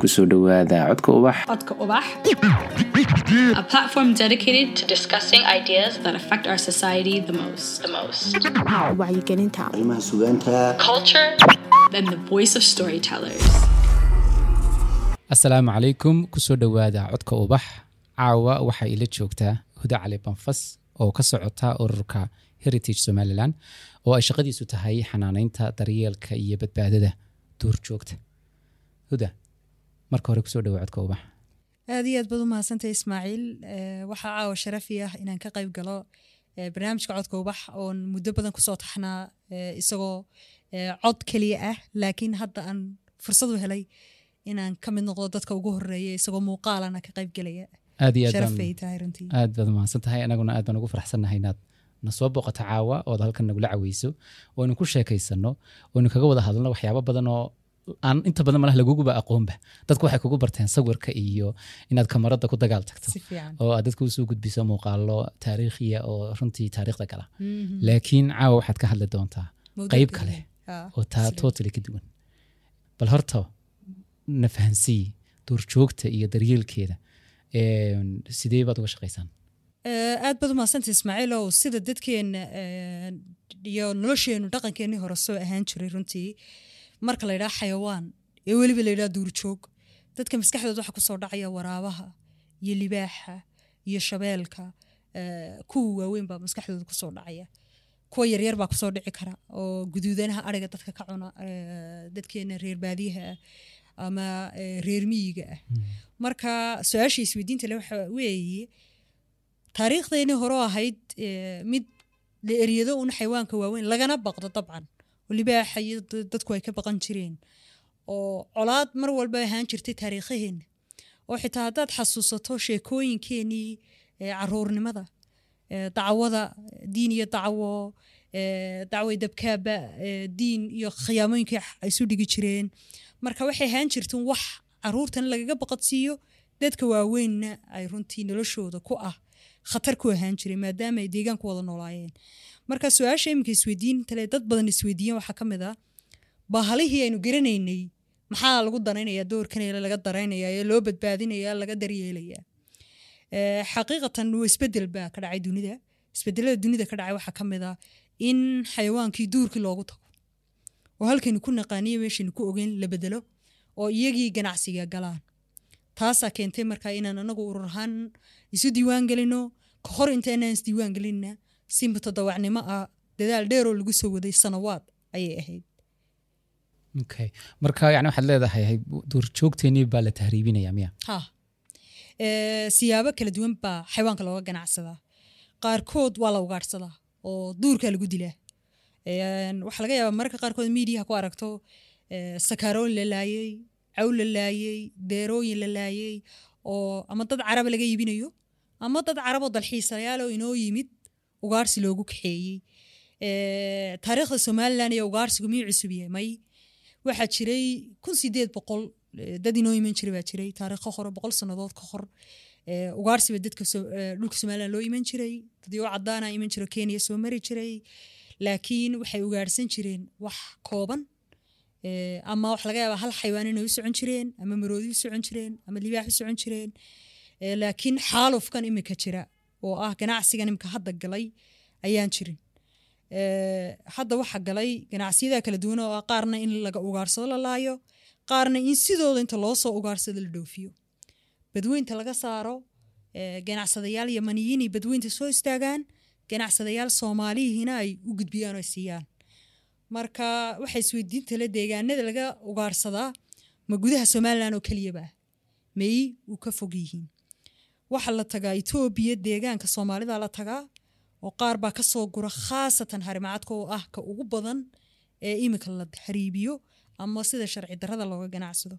ku soo dhowaada codka ubax. Codka Ubax, a platform dedicated to discussing ideas that affect our society the most. The most. wacyigelinta arrimaha sugaanta Culture, then the voice of storytellers. asalaamu calaykum ku soo dhowaada codka ubax. Caawa waxaa ila joogtaa huda cali banfas oo ka socota ururka heritage somalilan oo ay shaqadiisu tahay xanaaneynta daryeelka iyo badbaadada duurjoogta huda marka hore ku soo dhowa codka ubax aad iyo aad baad u mahadsantay ismaaciil. Eh, waxaa caawa sharafi ah inaan ka qayb galo eh, barnaamijka codka ubax oon muddo badan ku soo taxnaa eh, isagoo cod keliya ah. Laakiin hadda aan fursad u helay inaan ka mid noqdo dadka ugu horreeya isagoo muuqaalana ka qayb gelaya aad iyo baad umahadsan tahay anaguna aad baan ugu faraxsannahay inaad na soo boqoto caawa ood halkan nagula caweyso oo aynu ku sheekaysano oo kaga wada hadalno waxyaabo badan oo aan inta badan malaha laguguba aqoonba dadku waxay kugu barteen sawirka iyo inaad kamarada ku dagaal tagto. Oo aad dadka u soo gudbiso muuqaalo taariikhiya oo runtii taariikhda gala Mhm. laakiin caawa waxaad ka hadli doontaa keliya. kale Ah, oo taa totally ka duwan. Bal horta na fahansii duurjoogta iyo daryeelkeeda sidee baad uga shaqaysaan? Eh, aad baad u mahadsantay ismaaciil ow sida dadkeena eh, iyo nolosheenu dhaqankeenii hore soo ahaan jiray runtii marka la yidhaha xayawaan ee weliba la yidhaha duurjoog. Dadka maskaxdooda waxa ku soo dhacaya waraabaha iyo libaaxa iyo shabeelka eh, kuwa waaweyn baa maskaxdooda ku soo dhacaya. Kuwa yaryar baa ku soo dhici kara oo guduudanaha ariga dadka ka cuna eh, dadkeena reer baadiyaha ah ama eh, reer miyiga ah. Marka su'aasha isweydiinta le waxa weeye taariikhdeenii hore ahayd mid la eryado un xayawaanka waaweyn lagana baqdo dabcan da- dadku ay ka baqan jireen. Oo colaad mar walba ahaan jirtay taariikhaheena oo xitaa haddaad xasuusato sheekooyinkeenii caruurnimada dacwada diin iyo dacwo dacway dabkaaba diin iyo khiyaamooyinkii ay isu dhigi jireen. Marka waxay ahaan jirteen wax caruurtana lagaga baqadsiiyo dadka waaweynna ay runtii noloshooda ku ah khatar ku ahaan jiray maadaama ay deegaanku wada noolaayeen marka su'aasha iminka isweydiinta le dad badan isweydiiyeen waxaa ka mid ah bahalihii aynu garanaynay maxaa lagu danaynaya doorkan ee laga daraynaya ee loo badbaadinaya laga daryeelaya? Eh, xaqiiqatan waa isbeddel baa ka dhacay dunida. Isbedelada dunida ka dhacay waxaa ka mid ah in xayawaankii duurkii loogu tago oo halkaynu ku naqaaniyo meeshaynu ku ogeyn la bedelo oo iyagii ganacsiga galaan. Taasaa keentay markaa inaan anagu urur ahaan isu diiwaan gelino ka hor intaynaan isdiiwaan gelinna si mutadawacnimo ah dadaal dheeroo lagu soo waday sanawaad ayay ahayd. Okay marka yani waxaad leedahay duurjoogteenii baa la tahriibinaya miya? Ha. Eh, siyaabo kala duwan baa xayawaanka looga ganacsadaa. Qaarkood waa la ugaadhsadaa oo duurkaa lagu dilaa waxaa laga yaabaa mararka qaarkood miidiyaha ku aragto eh, sakaaroon la laayey caw la laayey deerooyin la laayey oo ama dad caraba laga iibinayo ama dad caraboo dalxiisayaal oo inoo yimid ugaarsi loogu kaxeeyey. Taariikhda somalilan iyo ugaarsigu miyuu cusub yahay waxaa jiray kun sideed boqol dad inoo iman jiray baa jiray. Taariikho hore boqol sannadood ka hor ugaarsiba dadka dhulka somalilan loo iman jiray. Dadyo cadaana iman jiro kenya soo mari jiray. Laakiin waxay ugaarhsan jireen wax kooban ama wax laga yaaba hal xayawaan inay u socon jireen ama maroodi u socon jireen ama libaax u socon jireen. Laakiin xaalufkan imika jira oo ah ganacsigan imika hadda galay ayaan jirin. Eh, hadda waxa galay ganacsiyada kala duwan oo ah qaarna in laga ugaarsado la laayo qaarna in sidooda inta loo soo ugaarsado la dhoofiyo. Badweynta laga saaro eh, ganacsadayaal yamaniyiin iyo badweynta soo istaagaan ganacsadayaal soomaaliyihiina ay u gudbiyaan oo siiyaan. Marka waxay isweydiinta le deegaanada laga ugaarsadaa ma gudaha somalilan oo keliyaba ah may u ka fog yihiin waxaa la tagaa etoobiya deegaanka soomaalida la tagaa oo qaar baa ka soo gura khaasatan harimacadka oo ah ka ugu badan ee imika la hariibiyo ama sida sharci darrada looga ganacsado.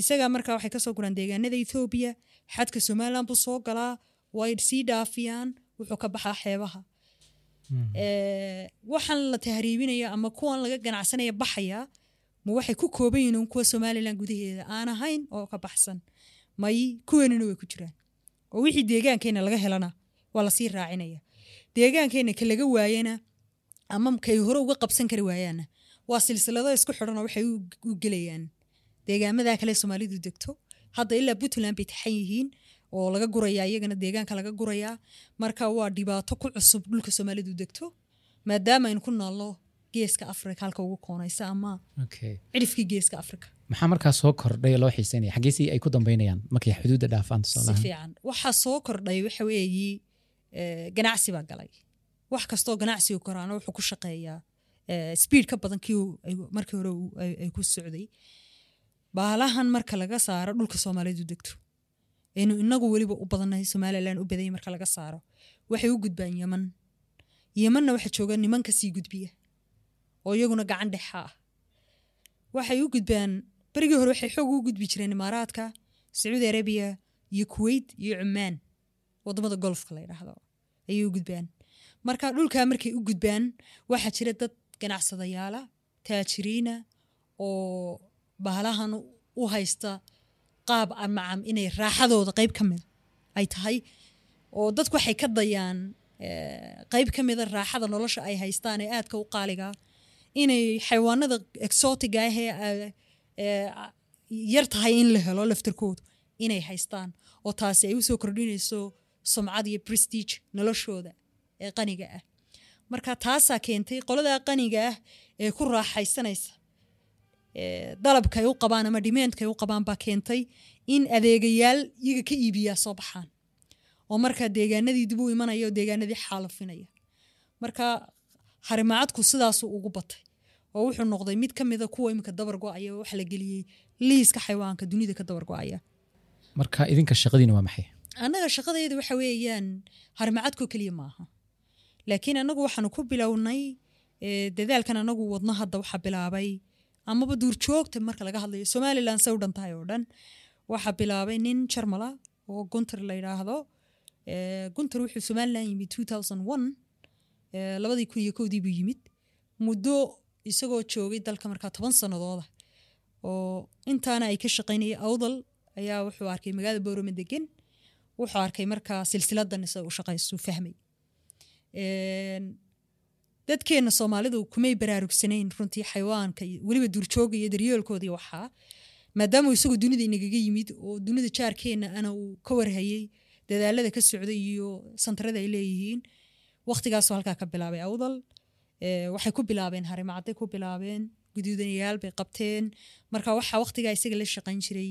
Isagaa markaa waxay ka soo guraan deegaanada ethoobiya xadka somalilan buu soo galaa way sii dhaafiyaan wuxuu ka baxaa xeebaha. Eh, waxaan la tahriibinaya ama kuwan laga ganacsanaya baxaya ma waxay ku kooban yihiin kuwa somalilan gudaheeda aan ahayn oo ka baxsan. May kuweenina way ku jiraan oo wixii deegaankeena laga helana waa la sii raacinaya. Deegaankeena ka laga waayana ama kay hore uga qabsan kari waayaana waa silsilado isku xidhan oo waxay u gelayaan. Deegaamadaa kale soomaalidu degto hadda ilaa puntland bay taxan yihiin oo laga gurayaa iyagana deegaanka laga gurayaa. Marka waa dhibaato ku cusub dhulka soomaalidu degto maadaama aynu ku naalno geeska afrika halka ugu koonaysa ama cidhifkii geeska afrika. Maxaa markaa soo kordhay oo loo xiiseynaya? Xaggeesi ay ku dambeynayaan markay xuduudda dhaafaan si fiican. Waxaa soo kordhay waxa weeyi eh, ganacsi baa galay. Wax kastoo ganacsigu koraana wuxuu ku shaqeeyaa eh, speed ka badan kii markii hore ay ku socday. Baalahan marka laga saaro dhulka soomaalidu degto. Aynu inagu weliba u badannahay somalilan u badanyay marka laga saaro. Waxay u gudbaan yeman yemanna waxa jooga niman ka sii gudbiya oo iyaguna gacan dhexa ah. Waxay u gudbaan berigii hore waxay xoog u gudbi jireen imaaraadka sacuudi arabiya iyo kuwait iyo cumaan. Wadamada golfka la yidhaahdo ayay u gudbaan. Marka dhulkaa markay u gudbaan waxaa jira dad ganacsadayaala taajiriina oo bahalahan u haysta qaab amacam inay raaxadooda qayb ka mid ay tahay oo dadku waxay ka dayaan eh, qayb ka mida raaxada nolosha ay haystaan ee aadka u qaaliga inay xayawaanada exotiga ah ee yar tahay in la helo laftarkoodu inay haystaan oo taasi ay u soo kordhinayso sumcad iyo prestige noloshooda ee qaniga ah. Marka taasaa keentay qoladaa qaniga ah ee ku raaxaysanaysa dalabka ay u qabaan ama dhimeendka ay u qabaan baa keentay in adeegayaal iyaga ka iibiyaa soo baxaan. Oo markaa deegaanadii dib u imanaya oo deegaanadii xaalafinaya. Marka harimacadku sidaasuu ugu batay. Oo wuxuu noqday mid ka mida kuwa imika dabar go'aya oo waxa la geliyey liiska xayawaanka dunida ka dabar go'aya. Marka idinka shaqadiina waa maxay? Annaga shaqadayda waxa weeyaan harimacadkoo keliya maaha. Laakiin annagu waxaanu ku bilownay dadaalkan annagu wadno hadda waxaa bilaabay amaba duurjoogta marka laga hadlayo somalilan say u dhan tahay oo dhan waxaa bilaabay nin jarmala oo gunter la yidhaahdo. Gunter wuxuu somalilan yimid 2001 eh, labadii kun iyo kowdii buu yimid. Muddo isagoo joogay dalka markaa toban sanadooda oo intaana ay ka shaqaynayay awdal ayaa wuxuu arkay magaalada boorame degan wuxuu arkay markaa silsiladan isaga u shaqaysu fahmay. Een, dadkeena soomaalidu kumay baraarugsanayn runtii xayawaanka weliba duurjooga iyo daryeelkooda iyo waxaa. Maadaama isagoo dunida inagaga yimid oo dunida jaarkeena ana uu ka warhayay dadaalada ka socday iyo santarada ay leeyihiin waqtigaasoo halkaa ka bilaabay awdal waxay ku bilaabeen harimacadday ku bilaabeen guduudanayaal bay qabteen. Marka waxaa waqtigaa isaga la shaqayn jiray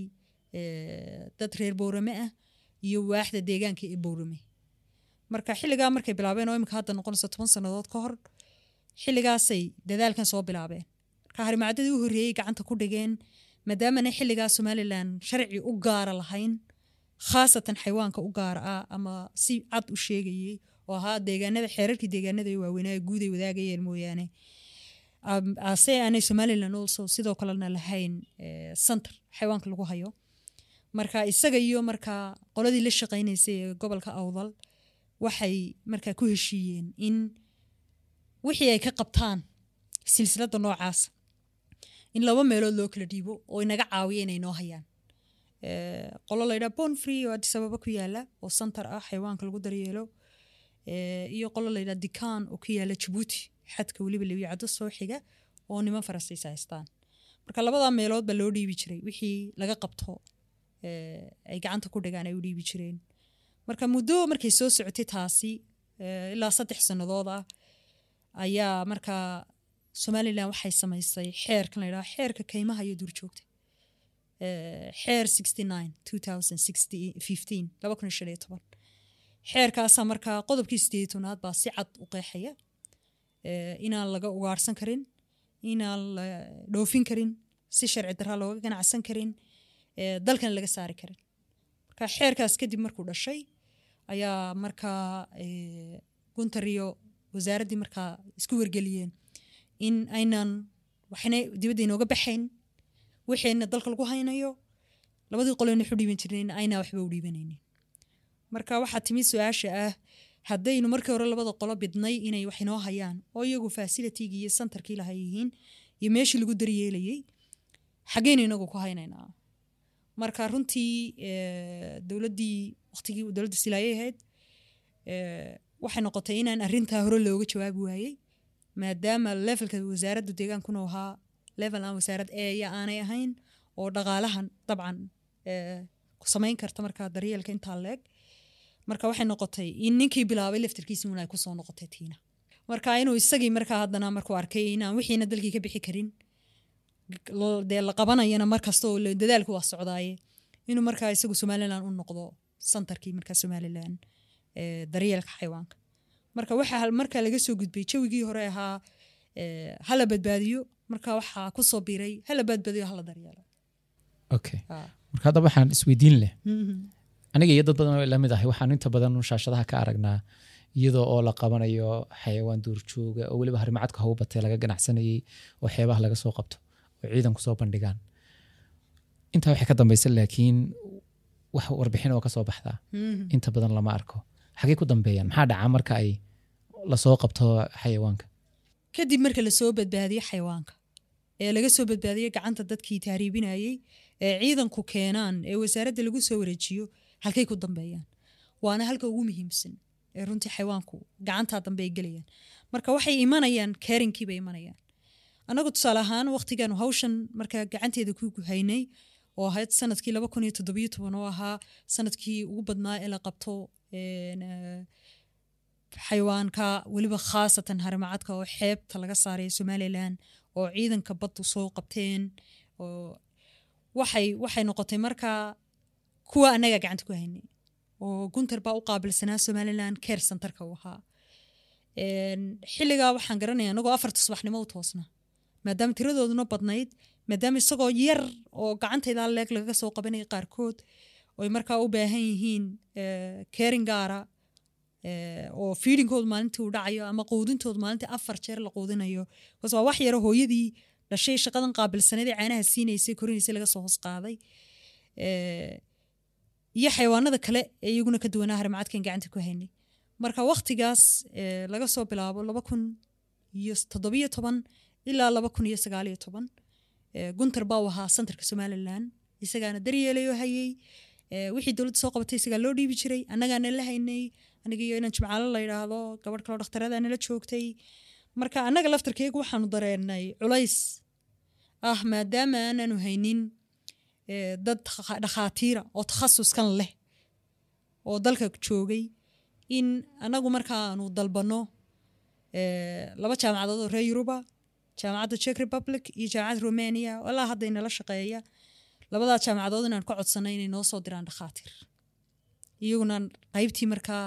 dad reer boorame ah iyo waaxda deegaanka ee boorame. Marka xilligaa markay bilaabeen oo imika hadda noqonayso toban sannadood ka hor xilligaasay dadaalkan soo bilaabeen. Marka harimacadadii u horreeyey gacanta ku dhigeen maadaamana xilligaa somalilan sharci u gaara lahayn khaasatan xayawaanka u gaara ah ama si cad u sheegayey oo ahaa deegaanada xeerarkii deegaanada ee waaweynaa ee guud ay wadaagayeen mooyaane. Ase aanay somalilan also sidoo kalena lahayn center xayawaanka lagu hayo. Marka isaga iyo markaa qoladii la shaqaynaysay ee gobolka awdal waxay markaa ku heshiiyeen in wixii ay ka qabtaan silsilada noocaas in laba meelood loo kala dhiibo oo inaga caawiya inay noo hayaan. Qolo laydhaa bonfree oo addis ababa ku yaalla oo center ah xayawaanka lagu daryeelo iyo qolo laydhaa dikan oo ku yaalla jabuuti xadka weliba lewicado soo xiga oo niman faransiis haystaan. Marka labadaa meelood baa loo dhiibi jiray. Wixii laga qabto eh, ay gacanta ku dhigaan ay u dhiibi jireen. Marka muddo markay soo socotay taasi eh, ilaa saddex sannadood ah ayaa markaa somalilan waxay samaysay xeerkan la yidhaha xeerka kaymaha iyo duurjoogta. Eh, xeer 69 2015 laba kun iyo shan iyo toban xeerkaasaa markaa qodobkii tobnaad baa si cad u qeexaya. Inaan laga ugaarsan karin inaan la dhoofin karin si sharci daraa looga ganacsan karin dalkan laga saari karin. Marka xeerkaas kadib markuu dhashay ayaa markaa eh, guntar iyo wasaaraddii markaa isku wargeliyeen in aynan waxna dibadda inooga baxayn wixeenna dalka lagu haynayo labadii qolena waxu dhiiban jirnayn aynaa waxba u dhiibanaynin marka waxaa timid su'aasha ah haddaynu markii hore labada qolo bidnay inay wax inoo hayaan oo iyagu facilitigii iyo centerkii laha yihiin iyo meeshii lagu daryeelayay xaggeynu inagu ku haynaynaa. Marka runtii eh, dowladdii waqtigii dowladda silaayay ahayd eh, waxay noqotay inaan arrintaa hore looga jawaabi waayey maadaama levelka wasaaradda deegaankuna ahaa level aan wasaarad eeya aanay ahayn oo dhaqaalahan dabcan eh, samayn karta markaa daryeelka intaa leeg marka waxay noqotay in ninkii bilaabay laftarkiisa un ay ku soo noqotay tiina. Marka inuu isagii markaa haddana markuu arkay inaan wixiina dalkii ka bixi karin dee la qabanayana mar kasta oo dadaalku waa socdaaye inuu markaa isagu somalilan u noqdo santarkii markaa somalilan ee, daryeelka xayawaanka. Marka waxa hal- markaa laga soo gudbay jawigii hore ahaa hala badbaadiyo marka waxaa ku soo biiray hala badbaadiyo hala daryeelo. Okay. Marka haddaba waxaan isweydiin leh. Mhm. Aniga iyo dad badan oo la mid ahay waxaan inta badan shaashadaha ka aragnaa iyadoo oo la qabanayo xayawaan duurjooga oo weliba harimacadka hagu batee laga ganacsanayay oo xeebaha laga soo qabto oo ciidan ku soo bandhigaan. Intaa waxay ka dambaysa laakiin wax warbixin oo ka soo baxdaa. Mhm. inta badan lama arko. Xagee ku dambeeyaan? Maxaa dhaca marka ay la soo qabto xayawaanka? Kadib marka la soo badbaadiyo xayawaanka ee laga soo badbaadiyo gacanta dadkii tahriibinayey ee ciidanku keenaan ee wasaaradda lagu soo wareejiyo halkay ku dambeeyaan. Waana halka ugu muhiimsan ee runtii xayawaanku gacantaa dambe ay gelayaan. Marka waxay imanayaan keerinkii bay imanayaan. Annagu tusaale ahaan waqtigaanu hawshan markaa gacanteeda ku haynay oo ahayd sannadkii laba kun iyo toddobiyo toban oo ahaa sannadkii ugu badnaa ee la qabto eh, xayawaanka weliba khaasatan harimacadka oo xeebta laga saaray somalilan oo ciidanka baddu soo qabteen waxay noqotay markaa kuwa annaga gacanta ku haynay oo gunter baa u qaabilsanaa somalilan care centerka uu ahaa. Xilligaa waxaan garanaya anagoo afarta subaxnimo u toosna maadaama tiradooduna badnayd maadaama isagoo yar oo gacantaydaa leeg lagaga soo qabanaya qaarkood oy markaa u baahan yihiin kerin gaara eh, oo fiidinkoodu maalintii uu dhacayo ama quudintoodu maalintii afar jeer la quudinayo. Bas waa wax yaro hooyadii dhashay shaqadan qaabilsaneed ee caanaha siinaysay korinaysay laga soo hoos qaaday. Eh, iyo xayawaanada kale ee iyaguna ka duwanaa harimacadkan gacanta ku haynay marka waktigaas eh, laga soo bilaabo laba kun iyo toddobiyo toban ilaa laba kun iyo sagaaliyo toban gunter baa ahaa santarka somalilan isagaana daryeelayo hayey wixii dowladda soo qabatay isagaa loo dhiibi jiray annagaana la haynay aniga iyo inaan jimcaalo la yidhaahdo gabadh kaloo dhakhtarada nala joogtay. Marka annaga laftarkeygu waxaanu dareenay culays ah maadaama aanaanu haynin dad dhakhaatiira oo takhasuskan leh oo dalka joogay in anagu markaanu dalbano laba jaamacadood oo reer yuruba jaamacadda czech republic iyo jaamacadda romania ilaa hadda inala shaqeeya labadaa jaamacadood inaan ka codsanay inay noo soo diraan dhakhaatiir. Iyaguna qaybtii markaa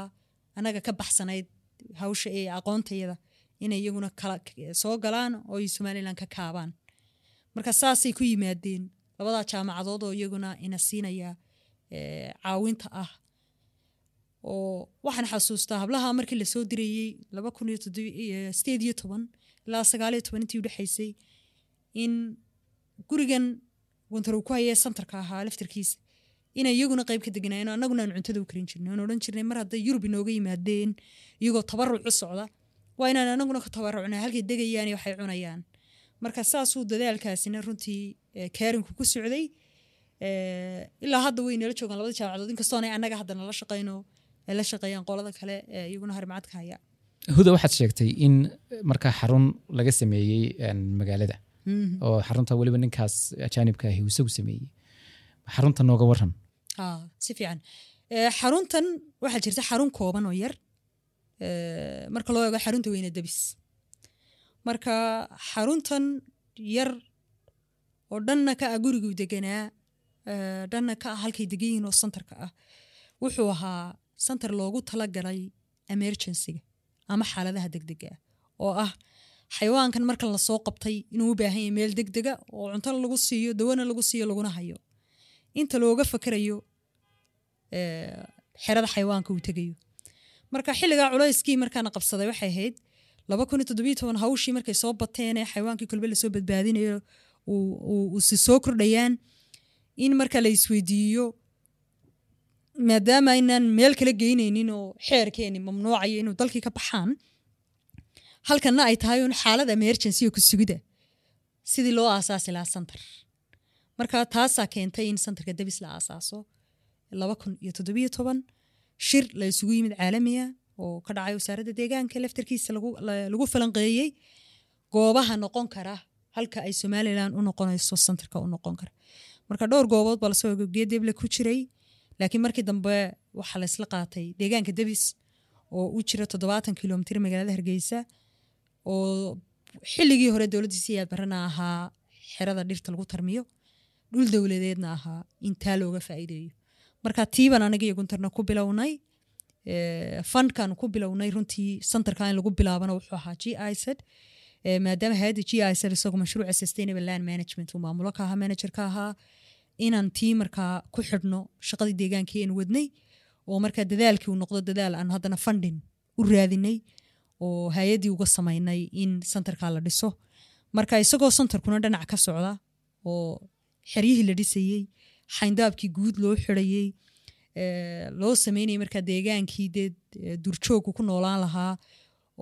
anaga ka baxsanayd hawsha ee aqoontayada inay iyaguna soo galaan oo ay somalilan ka kaabaan. Marka saasay ku yimaadeen labadaa jaamacadood oo iyaguna ina siinaya eh, caawinta ah oo waxaan xasuustaa hablaha markii la soo dirayey laba kun toddobi- iyo sideed toban ilaa sagaal iyo toban intii udhexaysay in gurigan guntar uu ku hayee santarka ahaa laftarkiisa inay iyaguna qayb ka deganaayeen oo annaguna aan cuntada u karin jirnay. Oon odhan jirnay mar hadday yurub inooga yimaadeen iyagoo tabaruc u socda waa inaan annaguna ka tabarucnaa halkay degayaan iyo waxay cunayaan. Marka saasuu dadaalkaasina runtii kaarinku ku socday ilaa hadda way nala joogaan labada jaamacadood inkastoonay annaga hadda nala shaqayno ay la shaqeeyaan qolada kale ee iyaguna harimacadka haya. Huda waxaad sheegtay in markaa xarun laga sameeyey magaalada oo xarunta weliba ninkaas ajaanibka ahi isagu sameeyey. Xarunta nooga waran haa si fiican. Xaruntan waxaa jirta xarun kooban oo yar. Marka loo eego xarunta weyne debis. Marka xaruntan yar oo dhanna ka ah guriguu deganaa dhanna ka ah halkay degan yihiin oo santarka ah wuxuu ahaa santar loogu talagalay emergencyga ama xaaladaha degdega ah oo ah xayawaankan markan la soo qabtay inuu u baahan yahay meel degdega oo cunto lagu siiyo dawana lagu siiyo laguna hayo. Inta looga fakarayo eh, xerada xayawaanka uu tegayo. Marka xilligaa culayskii markaana qabsaday waxay ahayd hawshii markay soo bateen ee xayawaankii kolbe la soo badbaadinayo si soo kordhayaan in marka la isweydiiyo maadaama aynaan meel kala geynaynin oo xeerkeeni mamnuucayo inuu dalkii ka baxaan halkanna ay tahay un xaalad emergency ku sugida. Sidii loo aasaasi lahaa santar. Marka taasaa keentay in santarka debis la aasaaso. laba kun iyo toddobiyo toban shir la isugu yimid caalamiya oo ka dhacay wasaaradda deegaanka laftarkiisa lagu la- lagu falanqeeyey goobaha noqon kara halka ay somalilan u noqonayso santarka u noqon kara. Marka dhowr goobood baa la soo geedeble ku jiray laakiin markii dambe waxaa la isla qaatay deegaanka debis oo u jira toddobaatan kilomitir magaalada hargeysa oo xilligii hore dowladda siyaad barana ahaa xerada dhirta lagu tarmiyo dhul dowladeedna ahaa intaa looga faa'iideeyo. Marka tiiban aniga iyo ku bilownay fundkan ku bilownay runtii centerka in lagu bilaabana wuxuu ahaa g ised maadaama hayadda g ised isagu mashruuca sustainable land management. Uu maamulo ka ahaa manager ahaa inaan tii markaa ku xidhno shaqadii deegaankii aan wadnay oo markaa dadaalkii uu noqdo dadaal aan haddana funding u raadinay oo hay'addii uga samaynay in centerka la dhiso. Marka isagoo centerkuna dhinac ka socda oo xeryihii la dhisayey xayndaabkii guud loo xidhayey loo sameynayay markaa deegaankii dee durjoogku ku noolaan lahaa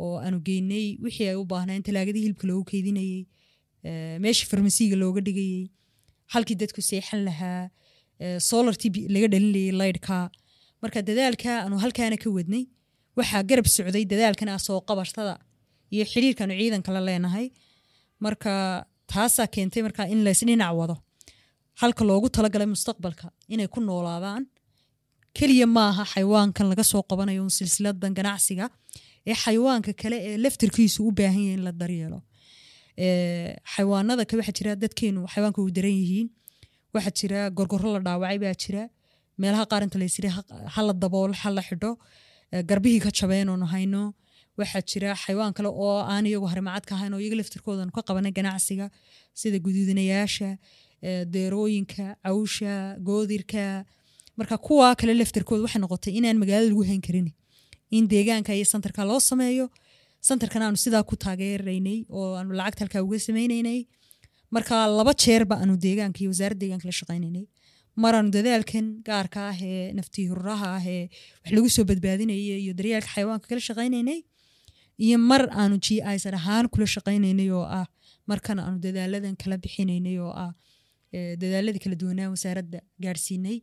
oo aanu geynay wixii ay u baahnaan talaagadii hilibka loogu keydinayey meeshii farmasiiga looga dhigayey halkii dadku seexan lahaa solartii laga dhalinlayay laydhka marka dadaalka aanu halkaana ka wadnay waxaa garab socday dadaalkan ah soo qabashada iyo xiriirkanu ciidanka la leenahay. Marka taasaa keentay marka in laysdhinac wado. Halka loogu talagalay mustaqbalka inay ku noolaadaan keliya maaha xayawaankan laga soo qabanayo silsiladan ganacsiga ee xayawaanka kale ee laftirkiisu u baahan yahay in la daryeelo. Xayawaanada kale waxaa jira dadkeenu xayawaanka u daran yihiin. Waxaa jira gorgoro la dhaawacay baa jira. Meelaha qaar inta laysiri ha la daboolo ha la xidho garbihii ka jabeen oonu hayno. Waxaa jira xayawaan kale oo aan iyagu harimacad ahayn oo iyaga laftirkoodan ka qabanay ganacsiga sida guduudinayaasha deerooyinka cawsha goodirka. Marka kuwa kale laftirkooda waxay noqotay inaan magaalada lagu hayn karin in deegaanka iyo santarka loo sameeyo santarkan aanu sidaa ku taageeraynay oo aanu lacagta halkaa uga sameynaynay marka laba jeerba aanu deegaanka iyo wasaaradda deegaanka la shaqaynaynay. Maraanu dadaalkan gaarka ah ee naftii ah ee wax lagu soo badbaadinaya iyo daryaalka xayawaanka kala shaqaynaynay iyo mar aanu g isar ahaan kula shaqaynaynay oo ah markan aanu dadaaladan kala bixinaynay oo ah dadaaladii kala duwanaa wasaaradda gaadhsiinay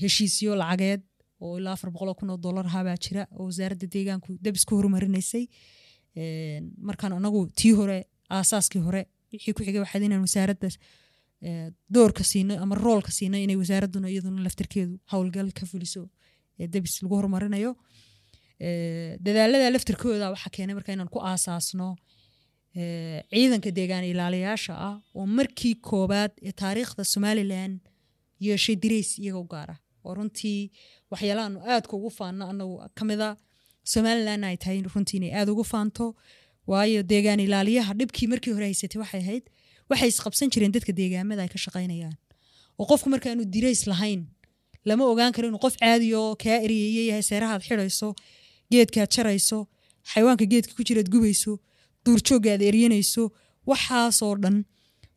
heshiisyo lacageed oo ilaa afar boqol kun oo dollar ahaabaa jira. Oo wasaaradda deegaanku dab isku horumarinaysay. Markaan anagu tii hore aasaaskii hore wixii ku xigay waxaad inaan wasaaradda doorka siino ama roolka siino inay wasaaradduna iyaduna laftirkeedu howlgal ka fuliso debis lagu horumarinayo. Dadaalada laftirkooda waxaa keenay marka inaan ku aasaasno ciidanka deegaan ilaaliyaasha ah oo markii koobaad ee taariikhda somalilan yeeshay dirays iyaga gaara oo runtii waxyaalahaanu aadka ugu faanno anagu kamida somalilan ay tahay runtii inay aada ugu faanto. Waayo deegaan ilaaliyaha dhibkii markii hore haysatay waxay ahayd waxay isqabsan jireen dadka deegaamada ay ka shaqaynayaan. Oo qofku markaanu dirays lahayn lama ogaan karo inuu qof caadiyo kaa eryeeye yahay seerahaad xidayso geedkaad jarayso xayawaanka geedka ku jiraad gubayso duurjoogga aad eryanayso waxaasoo dhan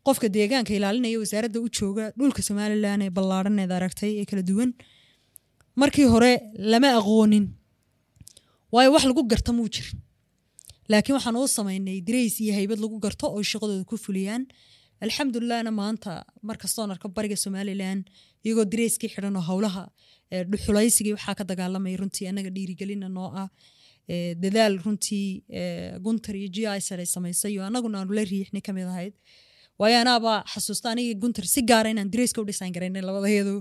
qofka deegaanka ilaalinaya wasaaradda u jooga dhulka somalilan ee ballaaraneed aragtay ee kala duwan markii hore lama aqoonin. Waayo wax lagu garta muu jirin. Laakiin waxaan uu samaynay dirays iyo haybad lagu garto oo shaqadooda ku fuliyaan. Alxamdulilahna maanta markastoon arka bariga somalilan iyagoo dirayskii xidhan oo howlaha dhuxulaysigii waxaa ka dagaalamaya runtii anaga dhiirigelina noo ah. Dadaal runtii guntar iyo g isar ay samaysay iyo anaguna aanu la riixnay ka mid ahayd waayo xasuusta aniga guntar si gaara inaan dirayska u dhisan garaynay labadayadu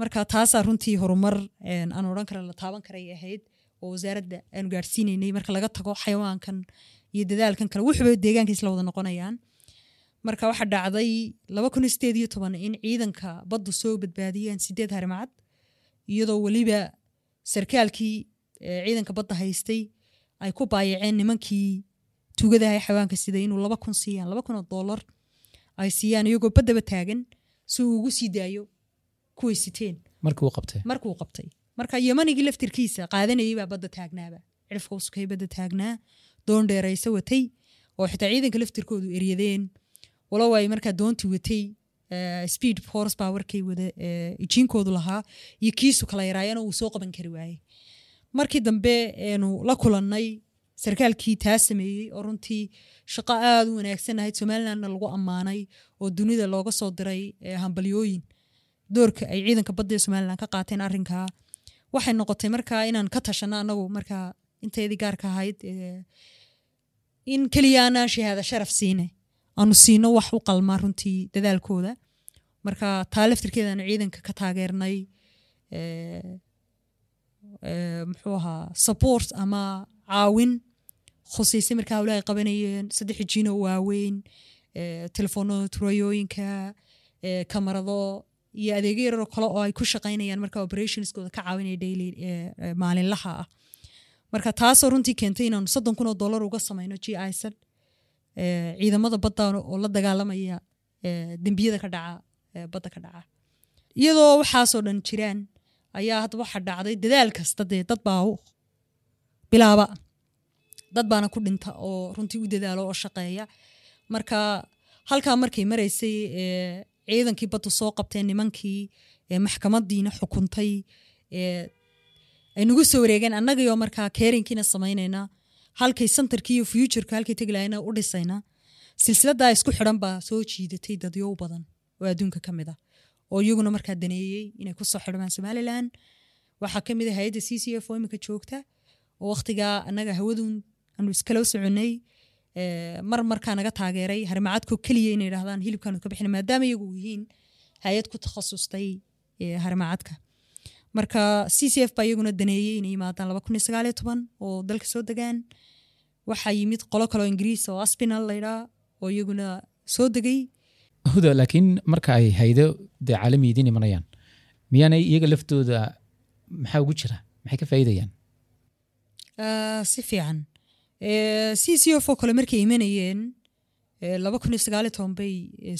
marka taasaa runtii horumar aan odhan kara la taaban karay ahayd oo wasaaradda aanu gaadhsiinaynay marka laga tago xayawaankan iyo dadaalkan kale wuxuba deegaanka isla wada noqonayaan. Marka waxaa dhacday laba kun sideed iyo toban in ciidanka baddu soo badbaadiyeen sideed harimacad iyadoo weliba sarkaalkii ciidanka badda haystay ay ku baayaceen nimankii tugadaha xayawaanka sida inuu laba kun siiyaan laba kun oo dollar ay siiyaan iyagoo baddaba taagan si uu ugu sii daayo kuway siteen markuu qabtay marka yemanigii laftirkiisa qaadanayay baa badda taagnaaba cirifka usukay badda taagnaa doon dheeraysa watay oo xitaa ciidanka laftirkoodu eryadeen walow ay markaa doontii watay speed force powerkay wada ijiinkoodu lahaa iyo kiisu kala yaraayana uu soo qaban kari waayey markii dambe eenu la kulannay sarkaalkii taa sameeyey oo runtii shaqo aada u wanaagsan ahayd somalilandna lagu ammaanay oo dunida looga soo diray hambalyooyin. Doorka ay ciidanka badda ee somalilan ka qaateen arrinkaa waxay noqotay markaa inaan ka tashano anagu markaa inteedii gaarka ahayd in keliya shahaada sharaf siine aanu siino wax u qalmaa runtii dadaalkooda. Marka taa laftirkeedaanu ciidanka ka taageernay muxuu ahaa support ama caawin khuseysay markaa hawlaha ay qabanayeen saddex jino waaweyn telefoonada turayooyinka kamarado iyo adeegyo yaroo kale oo ay ku shaqaynayaan marka operationskooda ka caawinaya daily maalinlaha ah marka taasoo runtii keentay inaanu soddon kun oo dollar uga samayno g isad ciidamada badda oo la dagaalamaya dembiyada ka dhaca badda ka dhaca iyadoo waxaasoo dhan jiraan ayaa hadda waxa dhacday dadaal kasta dee dad baa bilaaba dad baana ku dhinta oo runtii u dadaalo oo shaqeeya. Marka halkaa markay maraysay ciidankii baddu soo qabteen nimankii maxkamadiina xukuntay ay nagu soo wareegeen annagaiyo markaa keerinkiina samaynayna halkay centerkii iyo halkay tegi lahayna u dhisayna silsiladaa isku xidhan baa soo jiidatay dadyow badan oo adduunka ka mid ah. Oo iyaguna markaa daneeyey inay ku soo xidhmaan somalilan waxaa ka mid ah hay'adda c c f oo imika joogta oo wakhtigaa annaga hawadun aanu iskala soconay mar markaa naga taageeray harimacadko keliya inay dhahdaan hilibkaanu ka bixina maadaama iyagu yihiin hay'ad ku takhasustay harimacadka marka c c f baa iyaguna daneeyey inay yimaadaan laba kun iyo sagaal iyo toban oo dalka soo degaan. Waxaa yimid qolo kaleo ingiriis oo aspinal laydhaa oo iyaguna soo degay. Huda laakiin marka ay haydo dee caalami idiin imanayaan miyaanay iyaga laftooda maxaa ugu jira? Maxay ka faa'iidayaan? Si fiican c c f oo kale markay imanayeen laba kun iyo sagaal iyo toban bay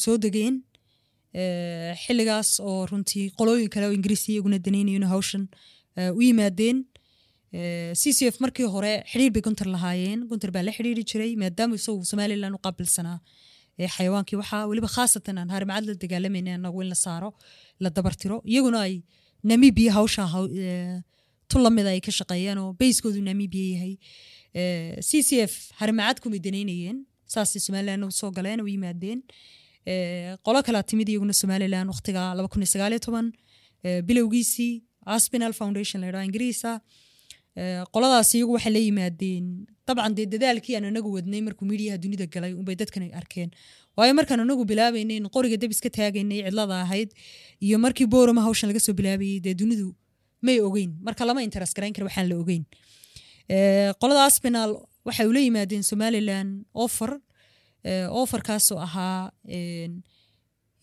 soo degeen. Xilligaas oo runtii qolooyin kale oo ingiriis iyaguna danaynayen hawshan u yimaadeen. C c f markii hore xidhiir bay gunter lahaayeen. Gunter baa la xidhiiri jiray maadaama isagu somalilan u qaabilsanaa xayawaankii. Waxaa weliba khaasatan aan harimacad la dagaalamayna anagu in la saaro la dabartiro. Iyaguna ay namibia hawsha tu lamida ay ka shaqeeyaan oo bayskoodu namibia yahay c c f harimacad kumay danaynayeen saasay somalilan soo galeen u yimaadeen. Qolo kalaa timid iyaguna somalilan waqtiga bilowgiisii aspinal foundation la yidhaha ingiriisa. Qoladaas iyagu waxay la yimaadeen. Dabcan dee dadaalkii aan anagu wadnay markuu miidiyaha dunida galay unbay dadkan arkeen. Waayo markaan anagu bilaabaynay in qoriga dab iska taagaynay cidlada ahayd iyo markii boorama hawshan laga soo bilaabayay dee dunidu may ogeyn. Marka lama interes garayn kara waxaan la ogeyn qolada aspinal waxay ula yimaadeen somalilan offer offerkaasoo ahaa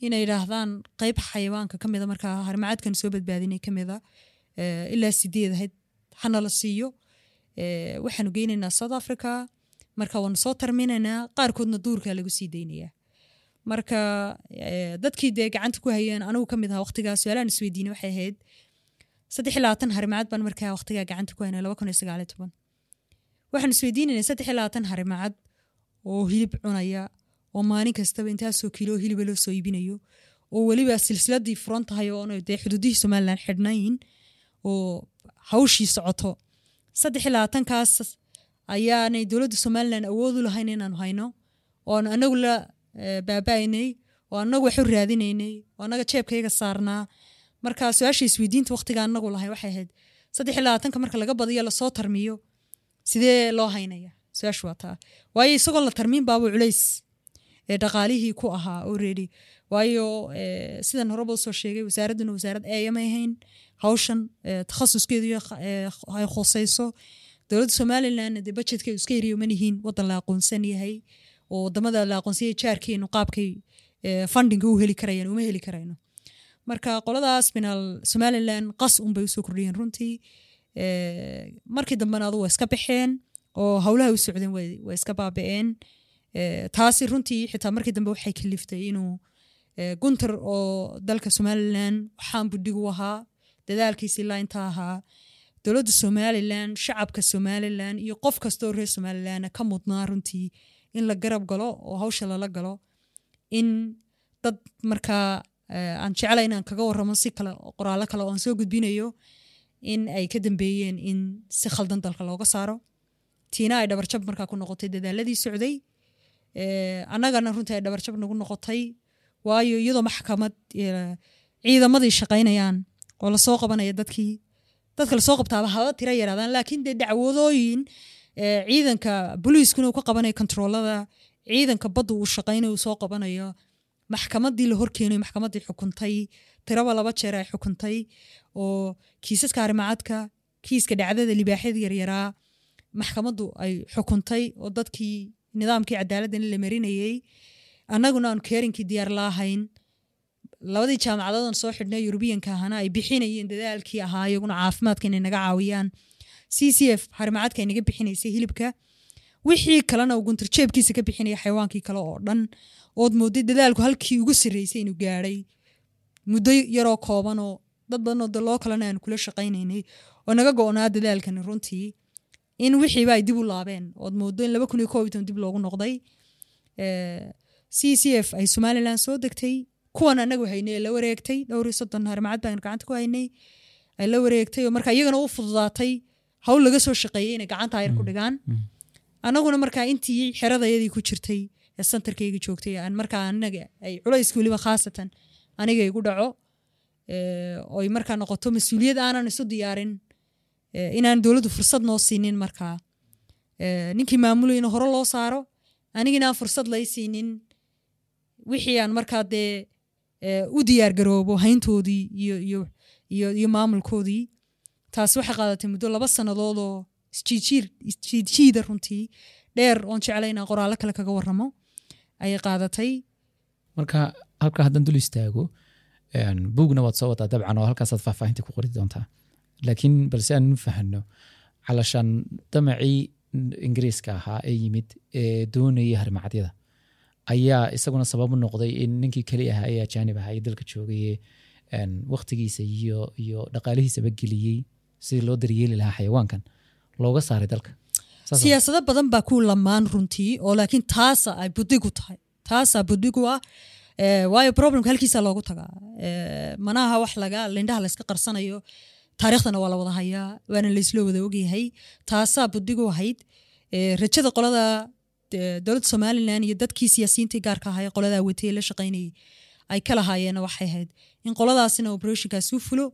inay idhaahdaan qeyb xayawaanka ka mida markaa harimacadkan soo badbaadinay ka mida ilaa sideed ahayd hana la siiyo. Waxaanu geynaynaa south africa marka waanu soo tarminaynaa qaarkoodna duurkaa lagu sii daynayaa. Marka dadkii dee gacanta ku hayeen anigu ka mid ahaa waqtigaa su'aalaan isweydiinay waxay ahayd saddex iyo labaatan harimacad baan markaa waqtigaa gacanta ku haynay laba kun iyo sagaal iyo toban. Waxaan isweydiinaynay saddex iyo labaatan harimacad oo hilib cunaya oo maalin kastaba intaasoo kiilo hiliba loo soo iibinayo oo weliba silsiladii furan tahay dee xuduudihii somalilan xidhnayn oo hawshii socoto. Saddex iyo labaatankaas ayaanay dowladda somalilan awoodu lahayn inaanu hayno oon anagu la baaba'aynay oo anagu waxu raadinaynay oo anaga jeebkayga saarnaa marka su'aasha isweydiinta waqtiga anagu lahay waxay ahayd saddex iyo labaatanka marka laga badiyo la soo tarmiyo sidee loo haynaya su'aashu waa taa. Waayo isagoo la tarmiin baaba culays ee dhaqaalihii ku ahaa already waayo sidan horeba u soo sheegay wasaaradduna wasaarad eeyamay ahayn. Hawshan takhasuskeedu ay khusayso. Dowladda somalilan dee budgetkeedu iska yariyo manihiin wadan la aqoonsan yahay oo waddamada la aqoonsanyay jaarkeenu qaabkay fundinga u heli karayaan uma heli karayno marka qolada aspinal somalilan qas unbay u soo kordhiyeen runtii markii dambena adu waa iska baxeen oo howlaha u socdeen waa iska baaba'een. Taasi runtii xitaa markii dambe waxay kaliftay inuu gunter oo dalka somalilan waxaan budhigu ahaa dadaalkiisi ilaa inta ahaa. Dowladda somalilan shacabka somalilan iyo qof kastaoo reer somalilan ka mudnaa runtii in la garab galo oo hawsha lala galo. In dad markaa aan jeclay inaan kaga waramo si kale qoraallo kale oo aan soo gudbinayo in ay ka dambeeyeen in si khaldan dalka looga saaro. Tiina ay dhabarjab markaa ku noqotay dadaaladii socday annagana runtii ay dhabarjab nagu noqotay. Waayo iyadoo maxkamad ciidamadii shaqaynayaan oo la soo qabanaya dadkii dadka la soo qabtaaba haba tira yaraadaan laakiin dee dacwadooyin ciidanka booliiskuna uu qabanayo kontaroolada ciidanka badda uu shaqaynayo soo qabanayo maxkamadii la horkeenay maxkamadii xukuntay tiraba laba jeer ay xukuntay oo kiisaska harimacadka kiiska dhacdada libaaxyada yaryaraa maxkamaddu ay xukuntay oo dadkii nidaamkii cadaaladdan la marinayey annaguna aanu keerinkii diyaar laahayn labadii jaamacadoodaan soo xidhnay yurubiyanka ahana ay bixinayeen dadaalkii ahaa iyaguna caafimaadka inay naga caawiyaan. C c f harimacadka ay naga bixinaysay hilibka wixii kalena uu guntur jeebkiisa ka bixinaya xayawaankii kale oo dhan ood mooday dadaalku halkii ugu sarreysay inuu gaadhay. Muddo yaroo koobanoo dad badanoo daloo kalena aanu kula shaqaynaynay oo naga go-naa dadaalkani runtii in wixiiba ay dib u laabeen. Ood moodo in laba kun iyo koob iyo toban dib loogu noqday. C c f ay somalilan soo degtay kuwan anagu haynay ee la wareegtay dhowr iyo soddon harimacad baan gacanta ku haynay ay la wareegtay oo marka iyagana u fududaatay hawl laga soo shaqeeyey inay gacanta ayar ku dhigaan anaguna markaa intii xeradayadii ku jirtay ee santarkayga joogtay aan markaa anaga ay culayska weliba khaasatan aniga igu dhaco oy markaa noqoto mas'uuliyad aanan isu diyaarin inaan dowladdu fursad noo siinin markaa ninkii maamulayna hore loo saaro anigina aan fursad lay siinin wixii aan markaa dee u diyaar garoobo hayntoodii iyo maamulkoodii taas waxay qaadatay muddo laba sannadoodoo isjiidjiida runtii dheer oon jeclay inaan qoraallo kale kaga waramo ayay qaadatay. Marka halka haddaan dul istaago buugna waad soo wadaa dabcan oo halkaasaad faahfaahinta ku qori doontaa. Laakiin balse aan fahano calashaan damacii ingiriiska ahaa ee yimid ee doonayay harmacadyada. Ayaa isaguna sabab u noqday in ninkii keli ahaa ee ajaanib ahaa ee dalka joogay waktigiisa iyo iyo dhaqaalihiisaba geliyey sidii loo daryeeli lahaa xayawaankan looga saaray dalka. Siyaasado badan baa ku lamaan runtii oo laakiin taasa ay budigu tahay. Taasaa budigu ah waayo problemka halkiisa loogu tagaa. Manaha wax laga lindhaha layska qarsanayo taariikhdana waa la wada hayaa waana layslo wada ogyahay. Taasaa budigu ahayd rajada qolada dowladda somalilan iyo dadkii siyaasiyiintii gaarka ahaa qoladaa watay la shaqaynayay ay ka lahaayeena waxay ahayd in qoladaasina operationkaas u fulo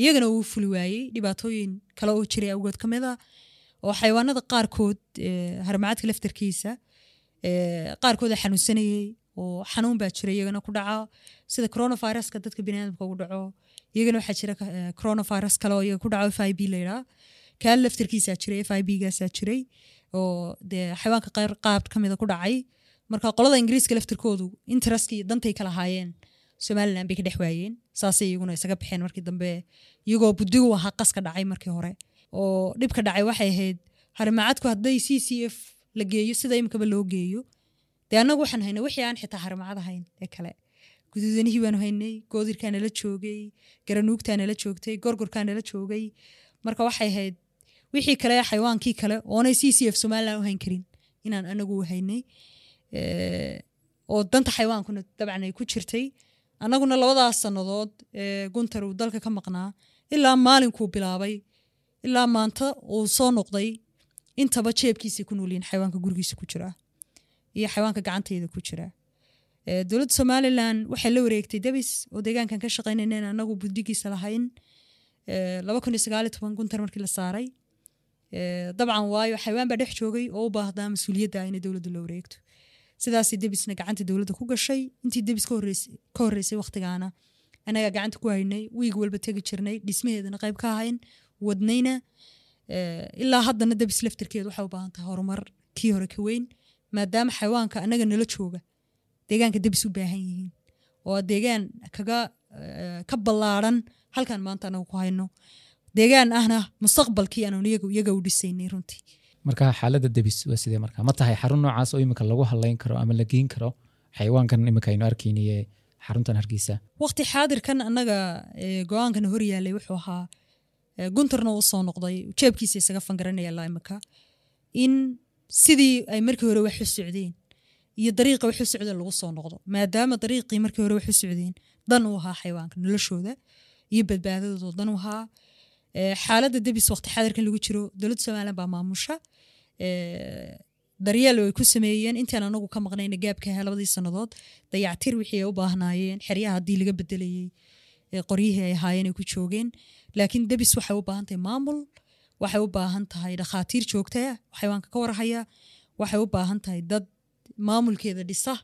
iyagana uu fuli waayey. Dhibaatooyin kale oo jiray awgood ka mid a oo xayawaanada qaarkood harmacadka laftarkiisa qaarkooda xanuunsanayey oo xanuun baa jira iyagana ku dhaca sida coronaviruska dadka biniaadamka ugu dhaco iyagana waxaa jira coronavirus kale oo iyaga ku dhaco f i b layidhaa kaa laftarkiisaa jiray f i b gaasaa jiray oo dee xayawaanka qayr qaab ka mida ku dhacay. Marka qolada ingiriiska laftarkoodu interestkii dantay kala haayeen somalilan bay ka dhex waayeen saasay iyaguna isaga baxeen markii dambe iyagoo budigu ahaa qaska dhacay markii hore oo dhibka dhacay waxay ahayd harimacadku hadday c c f la geeyo sida imikaba loo geeyo? Dee annagu waxaan haynay wixii aan xitaa harimacad ahayn ee kale. Guduudanihii baanu haynay goodirkaa nala joogay garanuugtaa nala joogtay gorgorkaa nala joogay. Marka waxay ahayd wixii kale xayawaankii kale oonay c c f somalilan u hayn karin inaan anagu haynay. Oo danta xayawaankuna dabcan ay ku jirtay. Annaguna labadaas sannadood ee guntar uu dalka ka maqnaa ilaa maalinkuu bilaabay ilaa maanta uu soo noqday intaba jeebkiisay ku noolyihin xayawaanka gurigiisa ku jira iyo xayawaanka gacantayda ku jira. Dowladda somalilan waxay la wareegtay debis oo deegaankan ka shaqaynaynen anagu budigiisa lahayn. Guntar markii la saaray. Dabcan waayo xayawaan baa dhex joogay oo u baahdaa mas'uuliyadda inay dowladdu la wareegto. Sidaasay debisna gacanta dowladda ku gashay. Intii debis ka horreysay waktigaana anagaa gacanta ku haynay wiig walba tegi jirnay dhismaheedana qayb ka ahayn wadnayna ilaa haddana debis laftarkeedu waxay u baahan tahay horumar. Kii hore ka weyn maadaama xayawaanka anaga nala jooga deegaanka debis u baahan yihiin. Oo deegaan kaga ka ballaaran halkan maanta anagu ku hayno. Deegaan ahna mustaqbalkii aanu iyaga u dhisaynay runtii. Marka xaaladda debis waa sidee marka? Ma tahay xarun noocaas oo imika lagu halayn karo ama la geyn karo? Xayawaankan imika aynu arkaynaye xaruntan hargeysa. Waqti xaadirkan annaga go'aankan hor yaalay wuxuu ahaa guntarna uu soo noqday jeebkiisa isaga fangaranaya ilaa imika. In sidii ay markii hore wax u socdeen iyo dariiqa wax u socdeen lagu soo noqdo maadaama dariiqii markii hore wax u socdeen dan uu ahaa xayawaanka noloshooda iyo badbaadadooda. Dan u ahaa xaaladda debis waqti xaadirkan lagu jiro dowladda somalilan baa maamusha. Daryeel ay ku sameeyeen. Intaan anagu ka maqnayna gaabka labadii sannadood dayactir wixii ay u baahnaayeen xeryaha haddii laga bedelayey qoryihii ay ahaayeen ay ku joogeen. Laakiin debis waxay u baahan tahay maamul waxay u baahan tahay dhakhaatiir joogta xayawaanka ka warhaya waxay u baahan tahay dad maamulkeeda dhisa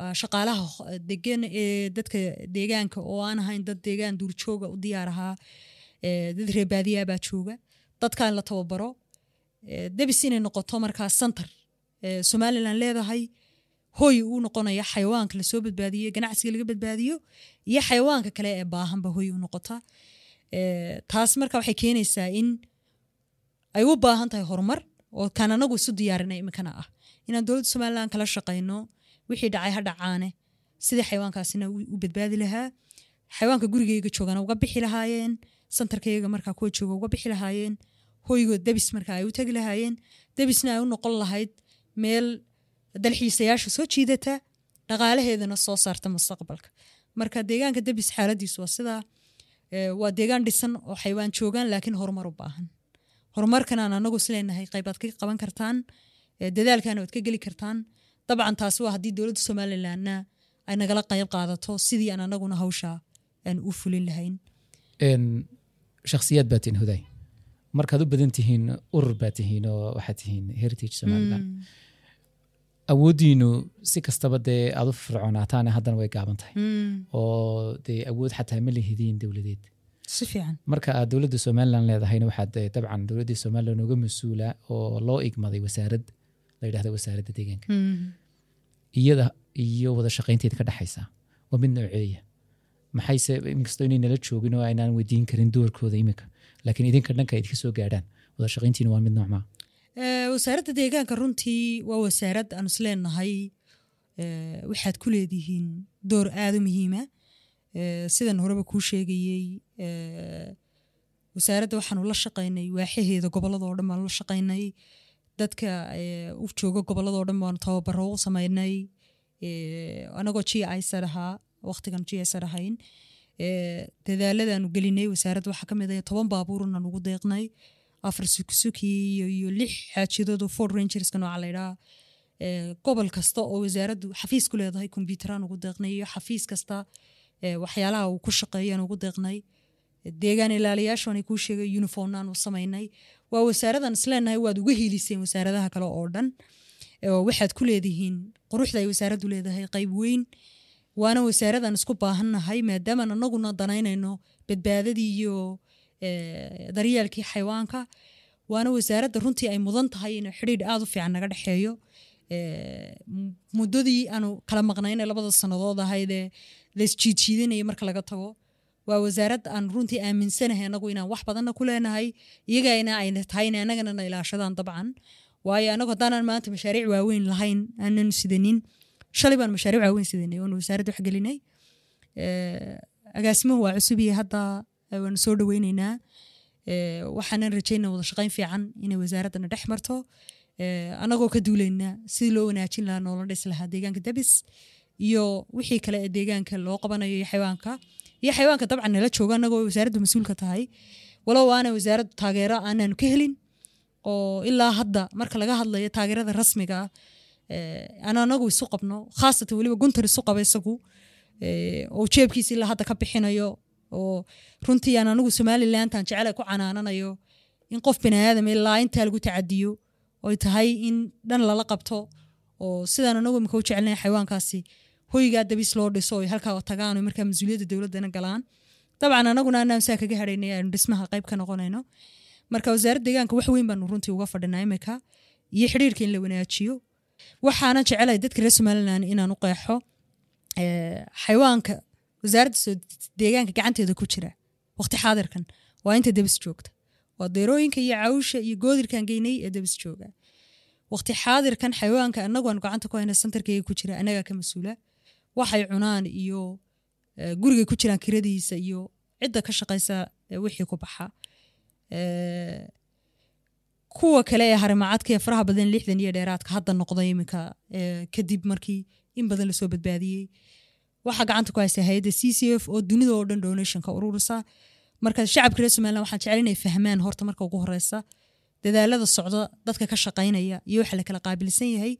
ah, shaqaalaha degan ee dadka deegaanka oo aan ahayn dad deegaan duurjooga u diyaar ahaa dad reebaadiyaa baa jooga. Dadkan la tababaro debis inay noqoto markaa ee, somalilan leedahay hoy uu noqonaya xayawaanka la soo badbaadiyo ganacsiga laga badbaadiyo iyo xayawaanka kale ee baahanba hoy u noqota. Taas marka waxay keenaysaa in ay u baahan tahay horumar oo kaan anagu isu diyaarinay iminkana ah. Inaan dowladda somalilan kala shaqayno wixii dhacay ha dhacaane sidii xayawaankaasina u u badbaadi lahaa. Xayawaanka gurigayga joogana uga bixi lahaayeen santarkayga markaa kuwa jooga uga bixi lahaayeen hoygood debis marka ay u tagi lahaayeen debisna ay u noqon lahayd meel dalxiisayaasha soo jiidata dhaqaalaheedana soo saarta mustaqbalka. Marka deegaanka debis xaaladiisu waa sidaa waa deegaan dhisan oo xayawaan joogaan laakiin horumar u baahan. Horumarkan aan anagu isleenahay qaybaad ka qaban kartaan dadaalkana waad ka geli kartaan. Dabcan taasi waa haddii dowladda somalilanna ay nagala qayb qaadato sidii aan anaguna hawsha aan u fulin lahayn. Shakhsiyaad baa tihiin huday. Markaad u badan tihiin urur baa tihiin oo waxaad tihiin heritage somaliland awooddiinu si kastaba dee aad u fircoonaataane haddana way gaaban tahay. Mm, oo dee awood xataa ma lihidiin dowladeed si fiican. Marka aad dowladda somalilan leedahayna waxaad dabcan dowladdii somalilan uga mas'uula oo loo igmaday wasaarad la yidhahda wasaaradda deegaanka. Mm. iyada iyo wada shaqaynteeda ka dhexaysa waa mid nooceeya maxayse inkastoo inay nala joogin oo aynaan weydiin karin doorkooda iminka laakiin idinka dhanka idinka soo gaadhaan wada shaqayntiina waa mid noocmaa wasaaradda deegaanka runtii waa wasaarad aan isleenahay ee, waxaad ku leedihiin door aada u muhiima Ee, sidan horeba kuu sheegayey ee, wasaaradda waxaanu la shaqaynay waaxaheeda gobolladoo dhan baanu la shaqaynay dadka u jooga gobolladoo dhan baanu tababaro u samaynay anagoo g isar ahaa waqtigan g isar ahayn dadaaladaanu gelinay wasaaradda waxaa ka mid ah toban baabuurnan ugu deeqnay afar suki iyo, lix xaajidood oo ford rangerska nooca laydhaa gobol kasta oo wasaaraddu xafiis ku leedahay kombyuutaraan ugu deeqnay iyo xafiis kasta ee, waxyaalaha uu ku shaqeeyaan ugu deeqnay. Deegaan ilaaliyaashan kuu sheegay uniformnaan u samaynay. Waa wasaaradan isleenahay waad uga hiiliseen wasaaradaha kale oo dhan. Oo waxaad ku leedihiin quruxda ay wasaaraddu leedahay qayb weyn. Waana wasaaradan isku baahannahay maadaamaan anaguna danaynayno badbaadadii iyo eh, daryeelkii xayawaanka. Waana wasaaradda runtii ay mudan tahay in xidhiidh aada u fiican naga dhexeeyo. Muddadii aanu kala maqnaynay labada sannadood ahaydee laisjiidjiidanayay marka laga tago waa wasaarad aan runtii aaminsanahay anagu inaan wax badanna ku leenahay iyagana ayna tahay in ilaashadaan dabcan. Waayo anagu haddaanan maanta mashaariic waaweyn lahayn aanan sidanin shalay baan mashaariic waaweyn sidanay oonu wasaaradda wax gelinay. Eh, agaasimuhu waa cusub iyo waanu soo dhaweyneynaa. Eh, waxaanan rajaynaa wada shaqayn fiican inay wasaaraddana dhex marto. Eh, anagoo ka duuleynaa sidii loo wanaajin lahaa noola dhis lahaa deegaanka dabis iyo wixii kale ee deegaanka loo qabanayo iyo xayawaanka. Iyo xayawaanka dabcan nala jooga anagoo wasaaraddu mas'uulka tahay. Walow aana wasaaraddu taageero aanaanu ka helin oo ilaa hadda marka laga hadlayo taageerada rasmiga ah eh, aan anagu isu qabno khaasatan weliba guntar isu qaba isagu oo jeebkiisa ilaa hadda ka bixinayo oo runtii aan anigu somalilantan jecela ku canaananayo in qof baniaadam ilaa intaa lagu tacadiyo oy tahay in dhan lala qabto oo sidaan anagu imika u jecelnay xayawaankaasi hoygaa dabis loo dhiso oy halkaa tagaan oy markaa mas'uuliyadda dowladdana galaan. Dabcan anaguna anaan kaga hadhaynay aanu dhismaha qayb ka noqonayno. Marka wasaaradda deegaanka wax weyn baanu runtii uga fadhinaa imika iyo xidhiirka in la wanaajiyo. Waxaanan jecelahay dadka reer somalilan inaan u qeexo eh, xayawaanka wasaaradda deegaanka gacanteeda ku jira waqti xaadirkan waa inta debis joogta waa deerooyinka iyo cawsha iyo goodirkan geynay ee debis jooga waqti xaadirkan xayawaanka anagu aan gacanta ku hayna santarkayga ku jira anagaa ka mas'uula waxay cunaan iyo gurigay ku jiraan kiradiisa iyo cidda ka shaqaysa wixii ku baxa kuwa kale ee harimacadka ee faraha badan lixdan iyo dheeraadka hadda noqday iminka kadib markii in badan la soo badbaadiyey waxaa gacanta ku haysa hay'adda c c f oo dunida oo dhan donationka ururisa. Marka shacabka reer somaliland waxaan jecel inay fahmaan horta marka ugu horeysa dadaalada socda dadka ka shaqaynaya iyo waxa la qaabilsan yahay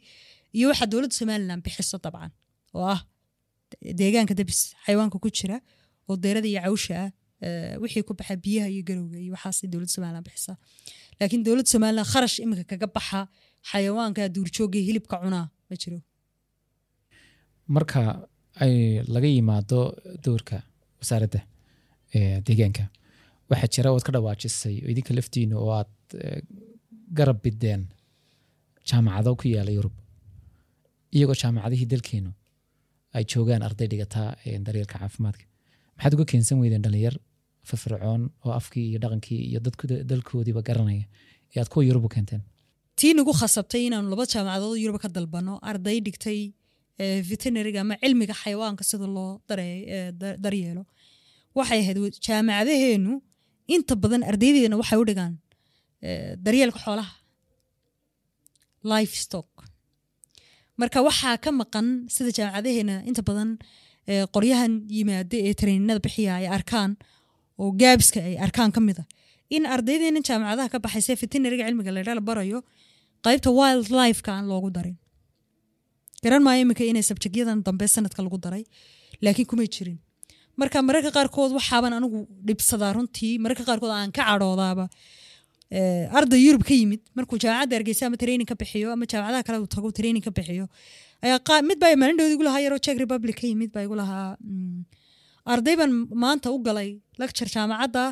iyo waxa dowladda somaliland bixiso dabcan oo ah deegaanka dabis xayawaanka ku jira oo deerada iyo cawsha ah wixii ku baxa biyaha iyo garowga iyo waxaas dowladda somaliland bixisa. Laakiin dowladda somaliland kharash imika kaga baxa xayawaanka duurjoogga hilibka cunaa ma jiro. Marka ay laga yimaado dowrka wasaaradda ee, deegaanka. Waxaa jira ood ka dhawaajisay oo idinka laftiina oo aad eh, garab bideen jaamacado ku yaalla yurub. Iyagoo jaamacadihii dalkeenu ay joogaan arday dhigataa ee daryeelka caafimaadka. Maxaad uga keensan weydeen dhalinyar firfircoon oo afkii iyo dhaqankii iyo dalkoodiiba garanaya ee aad kuwa yurub u keenteen? Tii nagu khasabtay inaanu laba jaamacadood yurub ka dalbano arday dhigtay eh, veterinariga ama cilmiga xayawaanka sida loo daryeelo. Waxay ahayd jaamacadaheenu inta badan ardaydeena waxay u dhigaan daryeelka xoolaha. Life marka waxaa ka maqan sida jaamacadaheena inta badan qoryahan yimaada ee tareeninada bixiya ay arkaan oo gaabiska ay arkaan ka mid a in ardaydeena jaamacadaha ka baxaysa veterinariga cilmiga la la barayo qaybta wild lifeka aan loogu darin garan maayo iminka inay sabjegyadan dambe sanadka lagu daray? Laakiin kumay jirin. Marka mararka qaarkood waxaaban anigu dhibsadaa runtii mararka qaarkood aan ka cadhoodaaba. Eh, arday yurub ka yimid markuu jaamacadda hargeysa ama training ka bixiyo ama jaamacadaha kale tago training ka bixiyo ayaa mid igu lahaa yaroo czech republic ka yimid baa igu lahaa mm, arday baan maanta u galay lecture jaamacadda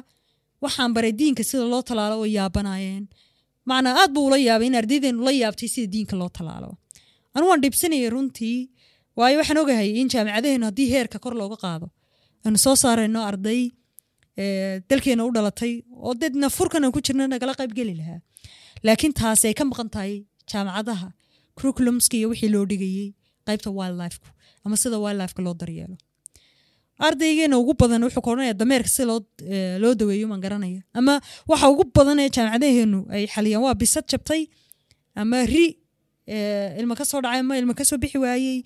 waxaan baray diinka sida loo talaalo oo yaabanaayeen. Macnaa aad buu ula yaabay in ardaydeenu la yaabtay sida diinka loo talaalo anu waan dhibsanayay runtii waayo waxaan ogahay in jaamacadaheenu haddii heerka kor looga qaado aanu soo saarayno arday eh, dalkeena u dhalatay oo deedna furkan aan ku jirna nagala qayb geli lahaa. Laakiin taasi ay ka maqan tahay jaamacadaha curriculumska iyo wixii loo dhigayey qaybta wildlifeku ama sida wildlifeka loo daryeelo. Ardaygeena ugu badan wuxuu ka dameerka si loo eh, daweeyo maan garanaya. Ama waxa ugu badan ee jaamacadaheenu ay xaliyaan waa bisad jabtay ama ri ilma ka soo dhacay ama ilma ka soo bixi waayey.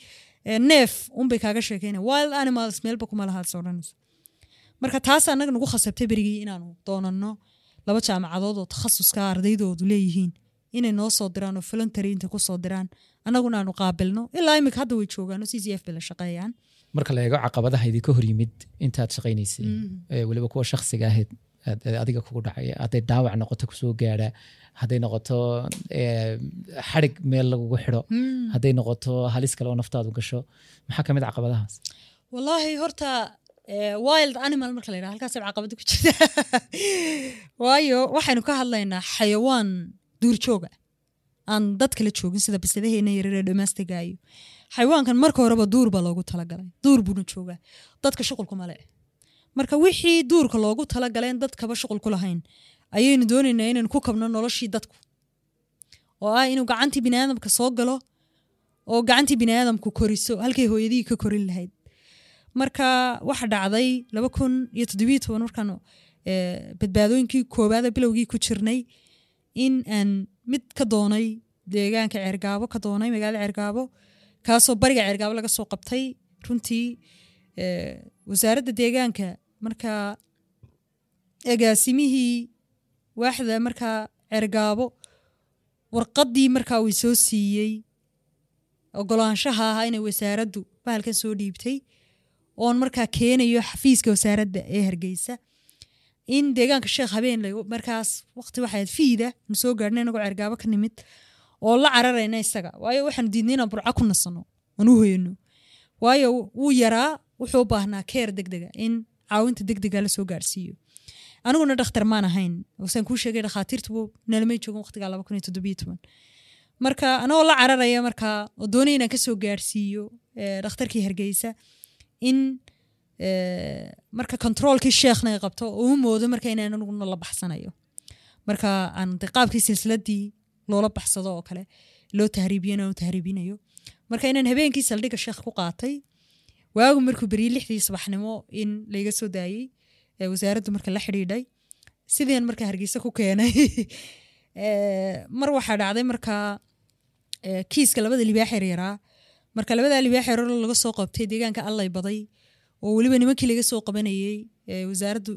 Eh, neef unbay kaaga sheekeyna wild animals meelba kuma lahaad soo odhanaysa marka taas annaga nagu khasabtay berigii inaanu doonano laba jaamacadood oo takhasuska ardaydoodu leeyihiin. Inay noo soo diraan oo voluntary inta ku soo diraan. Annaguna aanu qaabilno. Ilaa imika hadda way joogaan oo c c f bay la shaqeeyaan. Marka la eego caqabadaha idinka hor yimid intaad shaqaynaysay ee weliba kuwa shakhsiga ahayd adiga kugu dhacay hadday dhaawac noqoto ku soo gaadha hadday noqoto ee, xadhig meel lagugu xidho hadday noqoto halis kale oo naftaadu gasho maxaa ka mid a caqabadahaas? Wallaahi horta eh, wild animal marka la yidhaha halkaas caqabada ku jirta waayo waxaynu ka hadlaynaa xayawaan duurjooga aan dad kala joogin sida bisadaheena yaryar ee domestiga iyo xayawaankan marka horeba duur baa loogu talagalay. Duur buuna joogaa. Dadka shuqulkuma le marka wixii duurka loogu talagaleen dadkaba shuqul ku lahayn ayaynu doonaynaa inaynu ku kabno noloshii dadku. Oo ah inuu gacantii biniaadamka soo galo oo gacantii biniaadamku koriso halkay hooyadii ka korin lahayd. Marka waxa dhacday laba kun iyo toddobiyo toban markaan eh, badbaadooyinkii koowaada bilowgii ku jirnay in aan mid ka doonay deegaanka ceergaabo ka doonay magaalada ceergaabo kaasoo bariga ceergaabo laga soo qabtay runtii eh, wasaaradda deegaanka. Marka agaasimihii waaxda markaa ceergaabo warqaddii markaa uu soo siiyey ogolaanshaha ahaa inay wasaaraddu bahalkan soo dhiibtay oon markaa keenayo xafiiska wasaaradda ee hargeysa. In deegaanka sheekh habeen markaas waqti waxayd fiida nu soo gaadhna inagoo cergaabo ka nimid oo la cararayna isaga. Waayo waxaanu diidnay inaan burco ku nasano aan u hoyano waayo wuu yaraa wuxuu u baahnaa keer degdega in caawinta degdega la soo gaarsiiyo aniguna dhakhtar maan ahayn saan kuu sheegay dhakhaatiirtu nalamay joogin waqtigaa laba kun iyo toddobiyo toban. Marka anagoo la cararaya markaa oo doonay inaan ka soo gaarsiiyo eh, dhakhtarkii hargeysa in eh, marka controolkii sheekhna ay qabto oo u moodo marka inaan aniguna la baxsanayo. Marka aan qaabkii silsiladii loola baxsado oo kale loo tahriibiyo inaan u tahriibinayo. Marka inaan habeenkii saldhigga sheekh ku qaatay waagu markuu beriyey lixdii subaxnimo in layga soo daayey wasaaraddu marka la xidhiidhay sidian marka hargeysa ku keenay. Mar waxaa dhacday markaa kiiska labada libaax yaryaraa marka labada libaax yarar laga soo qabtay deegaanka allay baday oo weliba nimankii laga soo qabanayey wasaaraddu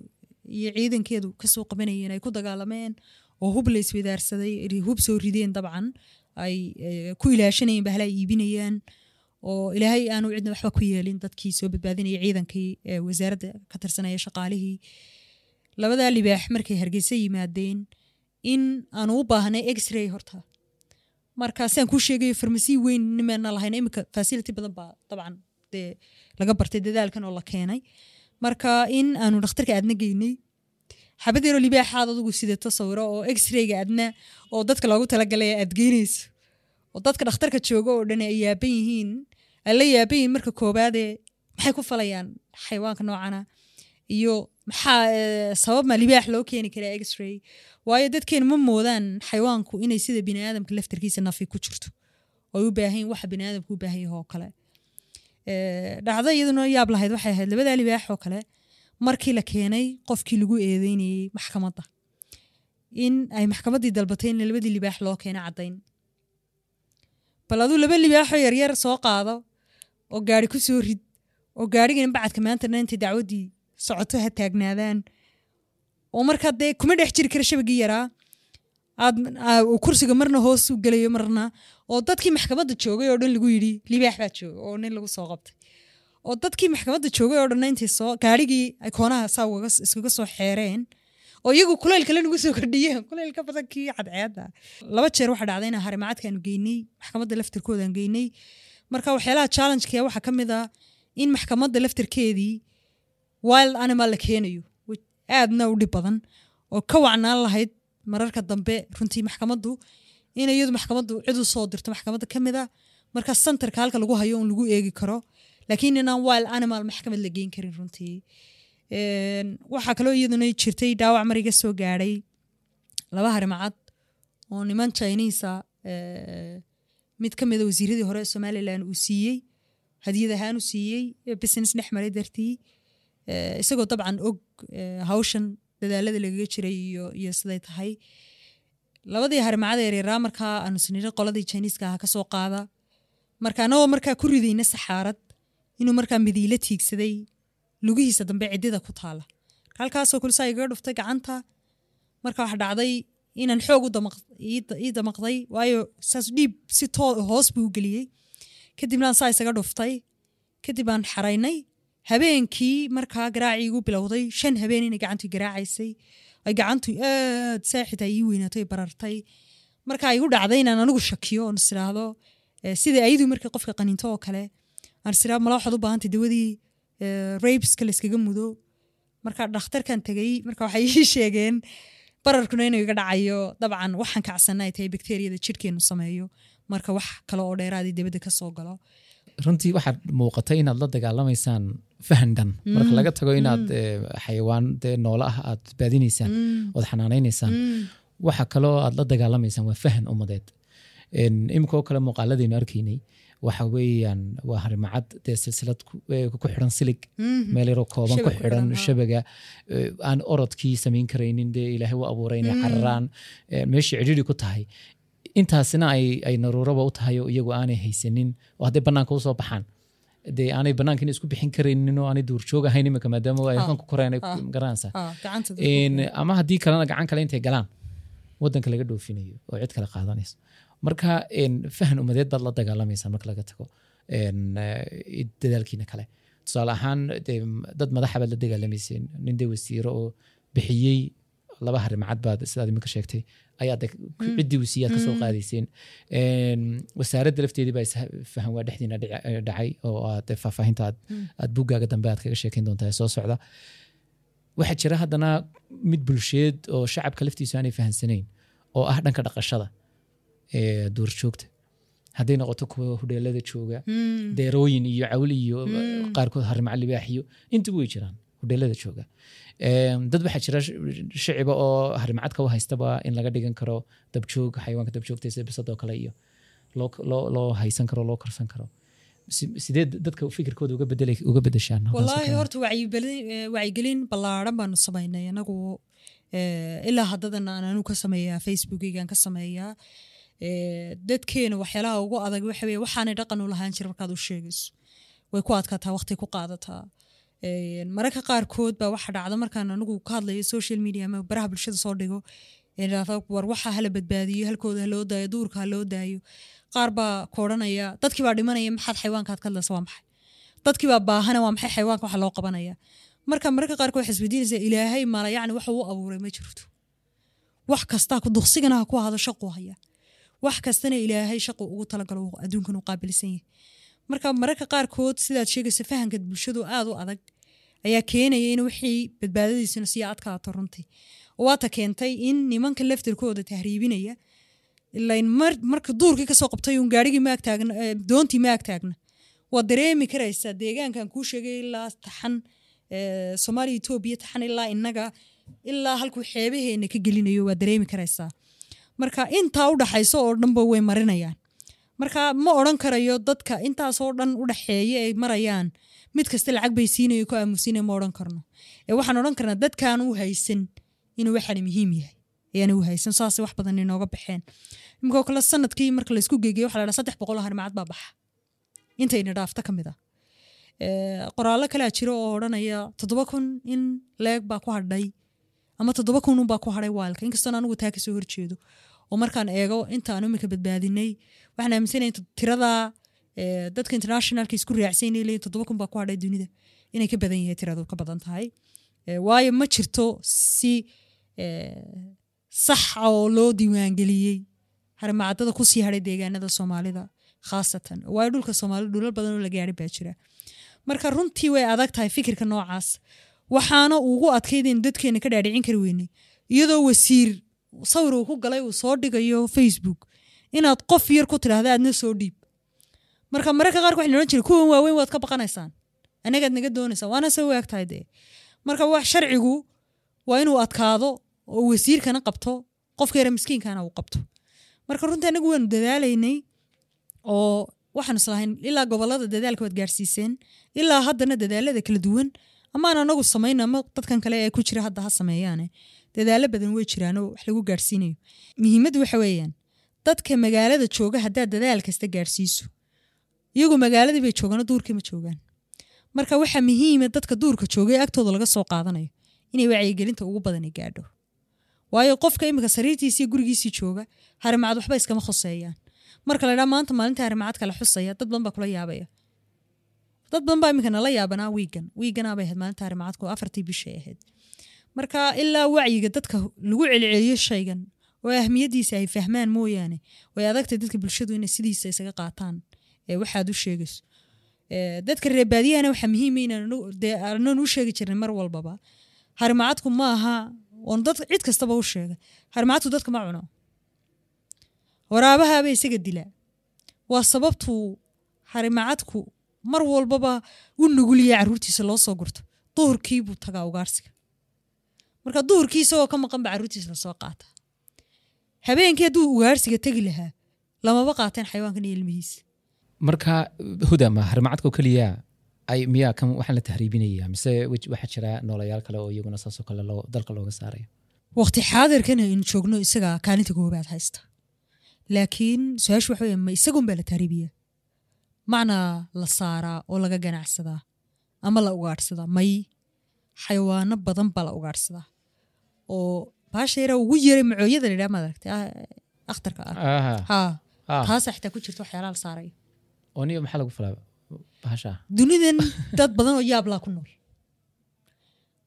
iyo ciidankeedu ka soo qabanayeen ay ku dagaalameen oo hub la iswadaarsaday hub soo rideen dabcan ay ku ilaashanayeen bahla ay iibinayaan oo ilaahay aanu cidna waxba ku yeelin dadkii soo badbaadinaya ciidankii wasaaradda ka tirsanaya shaqaalihii. Labadaa libaax markay hargeysa yimaadeen in aanu u baahnay x-ray horta. Marka sidaan kuu sheegayo farmasi weyn nimeena lahayn iminka facility badan baa dabcan dee laga bartay dadaalkan oo la keenay. Marka in aanu dhakhtarka aadna geynay xabad yaroo libaaxaad adugu sidato sawiro oo x-rayga aadna oo dadka loogu talagalay aad geynayso oo dadka dhakhtarka jooga oo dhan ay yaaban yihiin la yaaban yihiin marka koobaadee maxay ku falayaan xayawaanka noocana? Iyo maxaa eh, sabab ma libaax loo keeni karaa x-ray? Waayo dadkeenu ma moodaan xayawaanku inay sida biniaadamka laftarkiisa nafi ku jirto. Oo ay u baahan yihiin waxa biniaadamka u baahan yahay oo kale. Eh, dhacdo iyaduna yaab lahayd waxay ahayd labadaa libaax oo kale. Markii la keenay qofkii lagu eedeynayey maxkamadda. In ay maxkamaddii dalbatay in labadii libaax loo keena caddayn. Bal aduu laba libaaxoo yaryar soo qaado oo gaari ku soo rid oo gaarigana bacadka maantana intay dacwaddii socoto ha taagnaadaan. Oo markaa dee kuma dhex jiri kara shabagii yaraa. Aad kursiga marna hoos u gelayo marna oo dadkii maxkamadda joogay oo dhan lagu yidhi libaax baa jooga oo nin lagu soo qabtay. Oo dadkii maxkamadda joogay oo dhanna intay soo gaarigii ay koonaha saa iskaga soo xeereen oo iyagu kuleyl kale nagu soo kordhiyeen kuleyl ka badan kii cadceedda. Laba jeer waxaa dhacday inaan harimacadkaanu geynay maxkamadda laftarkoodaan geynay marka waxyaalaha challengeka waxaa ka mid ah in maxkamadda laftarkeedii wild animal la keenayo aadna u dhib badan oo ka wacnaan lahayd mararka dambe runtii maxkamaddu in iyadu maxkamaddu cid u soo dirto maxkamadda ka mid a marka centerka halka lagu hayo un lagu eegi karo. Laakiin inaan wild animal maxkamad la geyn karin runtii. Waxaa kaloo iyaduna jirtay dhaawac mar iga soo gaadhay laba harimacad oo niman chinisa eh, mid ka mida wasiiradii hore somalilan uu siiyey hadiyad ahaan u siiyey business dhex maray dartii. Eh, isagoo dabcan og eh, hawshan dadaalada lagaga jiray iyo siday tahay. Labadii harimacada yaryaraa markaa aanu siniri qoladii chiniiska aha ka soo qaada. Marka anagoo markaa ku ridayna saxaarad inuu markaa midiila tiigsaday lugihiisa dambe ciddida ku taala. Halkaasoo kulsaa igaga dhuftay gacanta marka waxa dhacday inaan xoog ii da- ii damaqday waayo saas dhiib si too hoos buu geliyey kadibna aan saa isaga dhuftay kadib aan xaraynay habeenkii markaa garaacii igu bilowday shan habeen inay gacantu garaacaysay ay gacantu aad saaxid ay ii weynaatay barartay marka igu dhacday inaan anigu shakiyo oon is iraahdo eh, sida ayadu markii qofka qaninto oo kale aan is iraahdo mala waxaad u baahantay dawadii rabeska la mudo marka dhakhtarkan tegay marka waxay ii sheegeen bararkuna inuu iga dhacayo dabcan waxaan kacsana ay tahay bakteriyada jidhkeenu sameeyo. Marka wax kale oo dheeraadii dibadda ka soo galo. Runtii waxaad muuqatay inaad la dagaalamaysaan fahan dhan marka laga tago inaad eh, xayawaan dee noole ah aad baadinaysaan ood xanaanaynaysaan waxa kaloo aad la dagaalamaysaan waa fahan ummadeed En, imika oo kale muuqaaladaynu arkaynay waxa weeyaan waa harimacad dee silsilad ku xidhan silig. Meel yaroo kooban ku ha. shabaga eh, aan orodkii samayn karaynin dee ilaahay u abuuray inay cararaan eh, meeshii cidhiri ku tahay. Intaasina ay ay naruuraba u tahay oo iyagu aanay haysanin oo hadday bannaanka u soo baxaan. Dee aanay bannaankiina isku bixin karaynin oo aanay duurjoog ahayn imika maadaama ay Ah, halkan ku koreen ay ah. garanaysaa Ah, ama haddii kalena gacan kale intay galaan wadanka laga dhoofinayo oo cid kale qaadanayso marka fahan umadeed baad la dagaalamaysaa marka laga tago dadaalkiina kale. Tusaale ahaan dad madaxa baad la dagaalamayseen nin dee wasiiro oo bixiyey laba harimacad baad sidaad iminka sheegtay ayaa de ciddii uu siiyaad ka soo qaadayseen. En, wasaaradda lafteedii baa fahan waa dhexdiina dhacay oo aad faahfaahinta aad aad buggaaga dambe aad kaga sheekeyn doontaa ee soo socda. Waxaa jira haddana mid bulsheed oo shacabka laftiisu aanay fahansanayn oo ah dhanka dhaqashada duurjoogta hadday noqoto kuwa hudheelada jooga deerooyin iyo cawl iyo qaarkood harimaca libaax iyo intuba way jiraan hudheelada jooga. Dad waxaa jira sh- shiciba oo harimacadka u haystaba in laga dhigan karo dabjoog xayawaanka dabjoogta sida bisadoo kale iyo loo haysan karo loo karsan karo. Si- sidee dadka fikirkooda uga bedeshaan wallaahi horta wacyigelin ballaaran baanu samaynay anagu ilaa haddadan aan anu ka sameeyaa facebookeygaan ka sameeyaa dadkeena waxyaalaha ugu adag waxa weye waxaanay dhaqan u lahaan jira markaad u sheegayso. Way ku adkaataa waqti ku qaadataa. Eh, mararka qaarkood baa waxa dhacda markaan anigu ka hadlayo social media ama baraha bulshada soo dhigo war waxa hala badbaadiyo halkooda haloo daayo duurka haloo daayo qaar baa ku odhanaya dadkii baa dhimanaya maxaad xayawaankaad ka hadlaysa? Waa maxay? Dadkii baa baahana waa maxay xayawaanka waxa loo qabanaya? Marka mararka qaarkood waxay isweydiinaysaa ilaahay mala yacni waxa uu abuuray ma jirto. Wax kastaa duqsigana ha ku ahado shaquu haya wax kastana ilaahay shaqu ugu talagalo uu adduunkan u qaabilsan yahay. Marka mararka qaarkood sidaad sheegaysa fahamka bulshadu aad u adag ayaa keenaya in wixii badbaadadiisuna sii adkaato runtii waata keentay in nimanka laftirkooda tahriibinaya marka duurkii ka soo qabtay uun gaarigii doontii ma agtaagna waa dareemi karaysaa deegaankan kuu sheegay ilaa taxan soomaaliya etoobiya taxan ilaa inaga ilaa halkuu xeebaheena ka gelinayo waa dareemi karaysaa marka intaa u dhaxayso oo dhanba way marinayaan. Marka ma odran karayo dadka intaasoo dhan u dhaxeeya ay marayaan. Mid kasta lacag bay siinayo ku aamusiinay ma odhan karno. Ee waxaan odhan karnaa dadkaan u haysan inuu waxani muhiim yahay. Ayaan u haysan saasay wax badan inooga baxeen. Iminkoo kale sannadkii marka laysku geegeyo waxa la dhaha saddex boqol harmacad baa baxa. Intayna dhaafta ka mid ah. Qoraallo kalea jiro oo odhanaya toddoba kun in leeg baa ku hadhay ama toddoba kun unbaa ku hadhay waalka. Inkastoon anigu taa ka soo horjeedo oo markaan eego intaan imika badbaadinay waxaan aaminsanaya tiradaa dadka internationalka isku leeyihiin toddoba kun baa ku hadhay dunida inay ka badan yahay tiradu ka badan tahay. Waayo ma jirto si sax oo loo diiwaangeliyey harmacadada ku sii hadhay deegaanada soomaalida khaasatan. Waayo dhulka soomaalida dhulal badan oo la gaari baa jira. Marka runtii way adag tahay fikirka noocaas waxaana ugu adkayd in dadkeena ka dhaadhicin kari weynay iyadoo wasiir sawir uu ku galay uu soo dhigayo facebook inaad qof yar ku tidhaahda aadna soo dhiib. Marka mararka qaarka waxaynu odhan jira kuwan waaweyn waad ka baqanaysaan. Anagaad naga doonaysaan. Waana se waag tahay dee. Marka wax sharcigu waa inuu adkaado oo wasiirkana qabto qofka yara miskiinkana uu qabto. Marka runtii anagu waanu dadaalaynay oo waxaan islahayn ilaa gobollada dadaalka waad gaarsiiseen ilaa haddana dadaalada kala duwan amaan anagu samayn ama dadkan kale ee ku jira hadda ha sameeyaane. Dadaalo badan way jiraanoo wax lagu gaarsiinayo. Muhiimaddu waxa weeyaan dadka magaalada jooga haddaad dadaal kasta gaarsiiso. Iyagoo magaaladii bay joogaan duurkii ma joogaan. Marka waxaa muhiima dadka duurka jooga ee agtooda laga soo qaadanayo inay wacyigelinta ugu badani gaadho. Waayo qofka imika sariirtiisii gurigiisii jooga harimacad waxba iskama khoseeyaan marka la dhaa maanta maalinta harimacad kala xusaya dad badan baa kula yaabaya dad badan baa imika nala yaabanaa wiigan wiiganaabay ahayd maalinta harimacadku afartii bishay ahayd. Marka ilaa wacyiga dadka lagu celceliyo shaygan oo ahmiyadiisa ay fahmaan mooyaane. Way adagtay dadka bulshadu inay sidiisa isaga qaataan waxaad u sheegayso. Dadka reebaadiyahana waxaa muhiima inaanan u jirin mar walbaba. Harimacadku ma aha oon dad cid kastaba u sheega harimacadku dadka ma cuno. Waraabahaaba isaga dilaa. Waa sababtuu harimacadku mar walbaba u nuguliya caruurtiisa loo soo gurto. Duhurkiibuu tagaa ugaarsiga. Marka duhurkii isagoo ka maqan ba caruurtiisa la soo qaata. Habeenkii hadduu ugaarsiga tegi lahaa lamaba qaateen xayawaankan iyo ilmihiisa marka huda ma harimacadka keliya ay miyaa kan waxaan la tahriibinaya mise waxaa jira noolayaal kale oo iyaguna saasoo kale dalka looga saarayo waqti xaadirkana aynu joogno isaga kaalinta koobaad haysta. Laakiin su'aashu waxa weya ma isagun baa la tahriibiya macnaa la saaraa oo laga ganacsadaa ama la ugaadhsadaa may xayawaano badan baa la ugaadhsadaa oo baasha yara ugu yeray macooyada ladhaa maad aragtay? Akhtarka ah. Ha taasa xitaa ku jirta waxyaalaha la saarayo oo niyo maxaa lagu falaa bahasha dunidan dad badan oo yaablaa ku nool.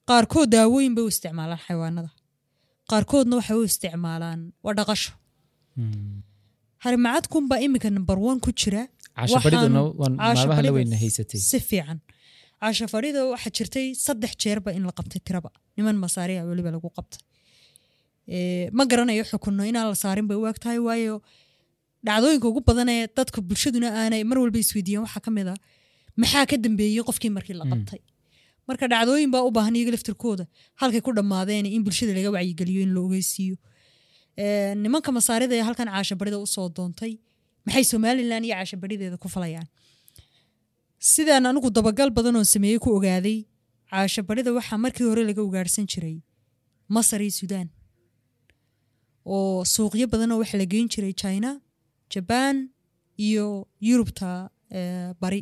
Qaarkood daawooyin bay u isticmaalaan xayawaanada. Qaarkoodna waxay u isticmaalaan waa dhaqasho harimacadkunbaa iminka number one ku jira caashafadhiduna maalmaha la weyna haysatay si fiican caashafadhida waxaa jirtay saddex jeerba in la qabtay tiraba niman masaariya weliba lagu qabtay ma garanayo xukunno inaan la saarin bay u eg tahay waayo dhacdooyinka ugu badan ee dadka bulshaduna aanay mar walba isweydiiyeen waxaa ka mid a maxaa ka dambeeyey qofkii markii la qabtay marka dhacdooyin baa u baahan iyaga laftirkooda halkay ku dhammaadeen in bulshada laga wacyigeliyo in la ogeysiiyo nimanka masaarida ee halkan caashabarida u soo doontay maxay somalilan iyo caashabarideeda ku falayaan? Sidaan anigu dabagal badan oo sameeyey ku ogaaday caashabarida waxaa markii hore laga ugaarhsan jiray masar iyo suudaan oo suuqyo badan oo waxaa la geyn jiray china jabaan iyo yurubta bari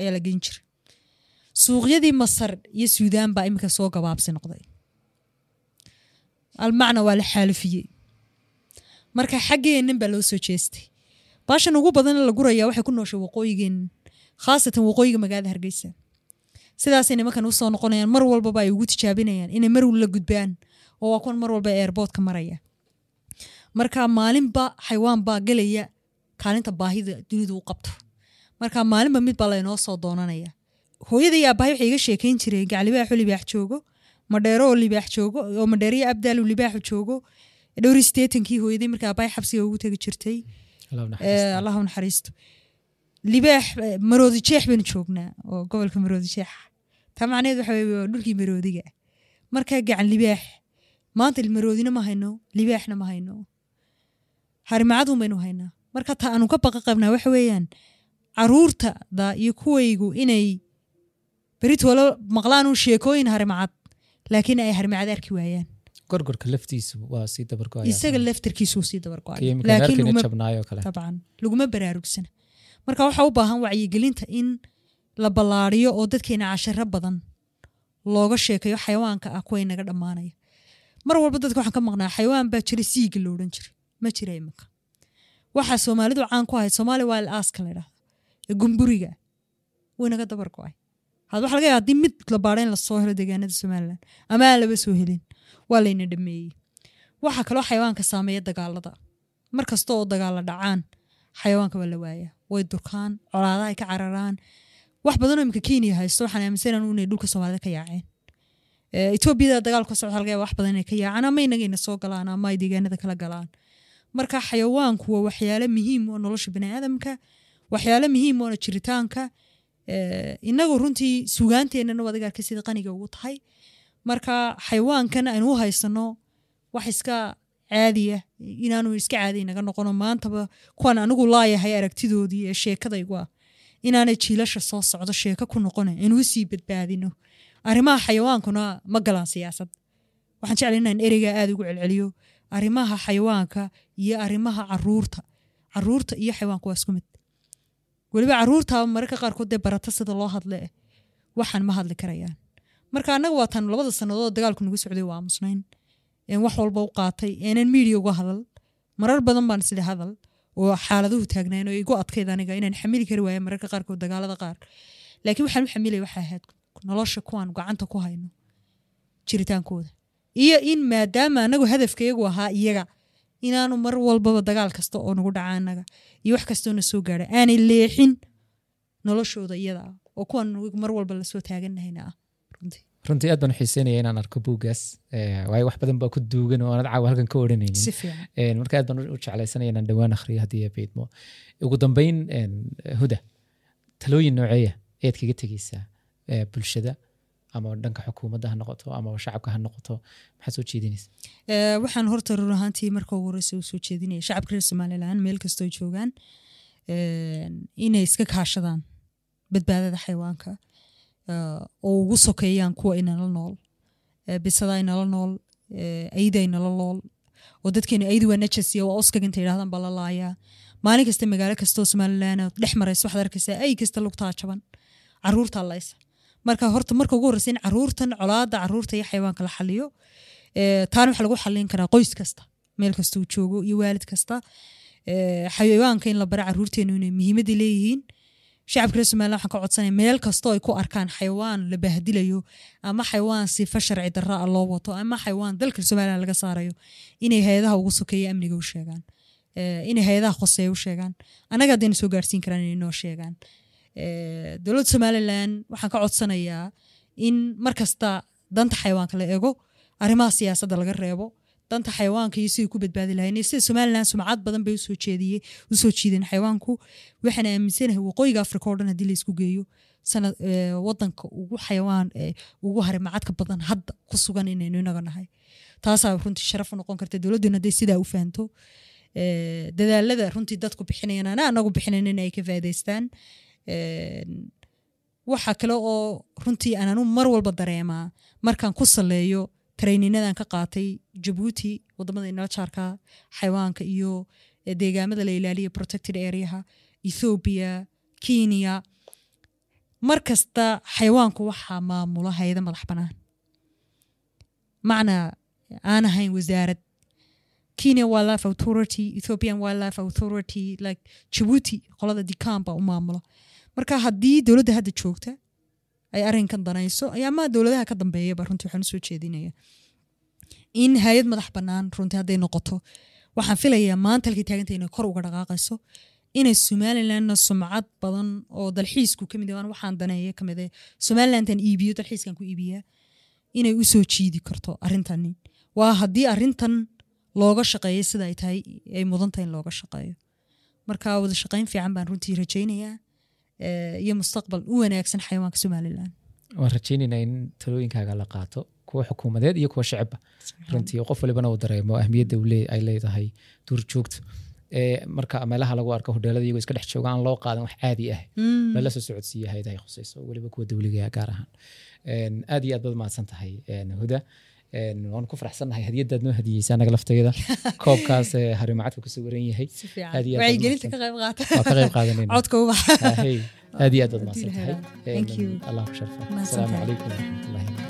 ayaa la geyn jiray. Suuqyadii masar iyo suudaan baa iminka soo gabaabsi noqday. Almacna waa la xaalifiyey marka xaggeennan baa loo soo jeestay baashan ugu badan la guraya waxay ku nooshay waqooyigeen khaasatan waqooyiga magaalada hargeysa. Sidaasay nimankan u soo noqonayaan mar walbaba ay ugu tijaabinayaan inay mar la gudbaan oo waa kuwan mar walba eerboodka maraya. Marka maalinba xaywaan baa gelaya kaalinta baahida dunidu u qabto. Marka maalinba mid baa laynoo soo doonanaya. Hooyada iyo aabbahay waxay iga sheekayn jireen gaclibaaxu libaax joogo madheero oo libaax joogo oo madheeriyo abdaal libaaxu joogo dhowri sideetankii hooyaday marka aabbahay xabsiga ugu tegi jirtay Allah u Eh, naxariisto. u naxariisto libaax eh, maroodi jeex baynu joognaa oo gobolka maroodi jeex taa macnaheed waxa weye waa dhulkii maroodiga. Markaa gacan libaax. Maanta maroodina ma hayno libaaxna ma hayno. Harimacadun baynu haynaa. Marka taa aanu ka baqa qabnaa waxa weeyaan caruurtada iyo kuwaygu inay beritoola maqlaan un sheekooyin harimacad laakiin ay harimacad arki waayaan gorgorka laftiisu waa sii dabargo isaga laftarkiisuu sii dabargo-ay laakiin laakiin laguma jabnaayo kale dabcan laguma baraarugsana marka waxaa u baahan wacyigelinta in la ballaariyo oo dadkeena casharo badan looga sheekayo xayawaanka ah kuwa inaga dhammaanaya mar walba dadka waxaan ka maqnaa xayawaan baa jira siiga lo odhan jira ma jira iminka waxaa soomaalidu caan ku ahayd soomaali waa aaska la idhahdo ee gumburiga waynaga dabar go'ay had waxa laga yaaba haddii mid la in la soo helo deegaanada somalilan ama aan laba soo helin waa layna dhameeyey. Waxaa kaloo xayawaanka saameeya dagaalada. Mar kasta oo dagaala dhacaan xayawaanka waa la waayaa. Way durkaan colaadaha ay ka cararaan. Wax badanoo imika kenya haysto waxaan aaminsanan inay dhulka soomaalida ka yaaceen. Etoobiyada dagaalku socda laga wax badan inay ka yaacaan ama inagayna soo galaan ama ay deegaanada kala galaan. Marka xayawaanku waa waxyaale muhiim oo nolosha baniaadamka waxyaale muhiim oo jiritaanka. Eh, inagu runtii sugaanteennana waad arka sida qaniga ugu tahay marka xayawaankan aynu u haysano wax iska caadiya inaanu iska caadi naga noqono maantaba kuwan anigu laayahay aragtidoodii ee sheekadaygu ah inaanay jiilasha soo socdo sheeko ku noqona inuu sii badbaadino. Arrimaha xayawaankuna ma galaan siyaasad. Waxaan jeclay inaan ereyga aada ugu celceliyo arrimaha xayawaanka iyo arrimaha carruurta carruurta iyo xayawaanka waa isku mid. Weliba carruurta mararka qaarkood dee barata sida loo hadle waxaan ma hadli karayaan marka annaga waa tan labada sannadood dagaalku nagu socday waa aamusnayn een wax walba u qaatay eenan miidiya uga hadal. Marar badan baan sida hadal. Oo xaaladuhu taagnayn oo igu adkayd aniga inaan xamili kari waaya mararka qaarkood dagaalada qaar. Laakiin waxaan u xamilaya waxaa ahayd nolosha kuwaan gacanta ku hayno jiritaankooda. Iyo in maadaama anagu hadafkayagu ahaa iyaga inaanu mar walbaba dagaal kasta oo nagu dhaca anaga iyo wax kastoona soo gaara aanay leexin noloshooda iyada ah oo kuwan mar walba la soo taaganahayna ah runtii. Aad baan u xiiseynaya inaan arko buuggaas Eh, waayo wax badan baa ku duugan oo aanad caawa halkan ka odhanaynin. Een, marka aad baan u jeclaysanaya inaan dhowaan akhriyo haddii beydmo ugu dambeyn huda talooyin nooceeya ayaad kaga tegeysaa eh, bulshada ama dhanka xukuumadda ha noqoto ama shacabka ha noqoto? Maxaad soo jeedinaysa? Eh, waxaan horta run ahaantii marka ugu horeysa u soo jeedinaya shacabka reer somalilan meel kastoo joogaan inay iska kaashadaan badbaadada xayawaanka. eh, oo ugu sokeeyaan kuwa inala nool. Eh, bisada inala nool eh, ayda inala nool oo dadkeena aydi waa najasiya waa oskaga inta yidhahdaan baa maalin kasta magaalo kastoo somalilan dhex maraysa waxaad arkaysaa ay kasta lugtaa jaban caruurtaa laysa marka horta marka ugu horeysa in caruurtan colaada carruurta iyo xayawaanka la xaliyo Eh, taana waxaa lagu xalin karaa qoys kasta meel kasta uu joogo iyo waalid kasta. Eh, xayawaanka in la bara caruurteenu inay muhiimadda leeyihiin shacabka reer somaliland waxaan ka codsanaya meel kastoo ay ku arkaan xayawaan la bahdilayo ama xayawaan sifa sharci darra ah loo wato ama xayawaan dalka somaliland laga saarayo inay hay'adaha ugu sokeeya amniga u sheegaan Eh, inay hay'adaha khoseeya u sheegaan. Annaga haddayna soo gaarsiin karaan inay noo sheegaan. Eh, dowladda somaliland waxaan ka codsanayaa in mar kasta danta xayawaanka la eego arrimaha siyaasadda laga reebo danta xayawaanka iyo sidai ku badbaadi lahayn sida somaliland sumcad badan bay u soo jeediyey u soo jiideen xayawaanku waxaan aaminsanahay waqooyiga africa oo dhan haddii la isku geeyo sanad wadanka ugu xayawaan ugu harimacadka badan hadda ku sugan inaynu inaga nahay. Taasaa runtii sharaf noqon karta dowladdeenu hadday sidaa u fahanto. Dadaalada runtii dadku bixinayaan ana anagu bixinayn in ka faa'iidaystaan. Een, waxaa kale oo runtii aan anu mar walba dareemaa markaan ku saleeyo tareyninadaan ka qaatay jabuuti waddamada inala jaarka xayawaanka iyo deegaamada la ilaaliya protected areaha ethoobia kenya. Mar kasta xayawaanku waxaa maamula hay'ada madax banaan macna aan ahayn wasaarad kenya wildlife authority ethiopian wildlife authority like jabuuti qolada dicam baa u maamula marka haddii dowladda hadda joogta ay arrinkan danayso ayaama dowladaha ka dambeeyaba runtii waxaan u soo jeedinaya. In hay'ad madax bannaan runtii hadday noqoto waxaan filayaa maanta halkay taaganta inay kor uga dhaqaaqayso inay somalilandna sumcad badan oo dalxiisku ka mid ah waxaan daneeya ka mid ah somalilandan iibiyo dalxiiskan ku iibiyaa inay u soo jiidi karto arrintani waa haddii arrintan looga shaqeeyo sida ay tahay ay mudan in looga shaqeeyo. Marka wada shaqayn fiican baan runtii rajaynayaa iyo mustaqbal u wanaagsan xayawaanka somalilan. Waan rajaynaynaa in talooyinkaaga la qaato kuwa xukuumadeed iyo kuwa shacibba runtii qof walibana uu dareemo ahmiyadda ay leedahay duurjoogtu ee marka meelaha lagu arko hodheelada iyagoo iska dhex jooga aan loo qaadan wax caadi ah. Mm. lala soo socodsiiya hayada ay khusayso weliba kuwa dowliga gaar ahaan. Aad iyo aad baad mahadsan tahay huda waan ku faraxsannahay hadiyadaad noo hadiyeysa anaga lafteeda koobkaas ee harimacadka ku sawiran yahay. Aad iyo aad baad wacyigelinta ka mahadsan- qayb qaata. Waa ka qayb qaadanayna codka ubaxa. Ahey, aad iyo aad baad Haddii mahadsan la tahay helo. Thank you. allah ku sharfa asalaamu calaykum waraxmatullaahi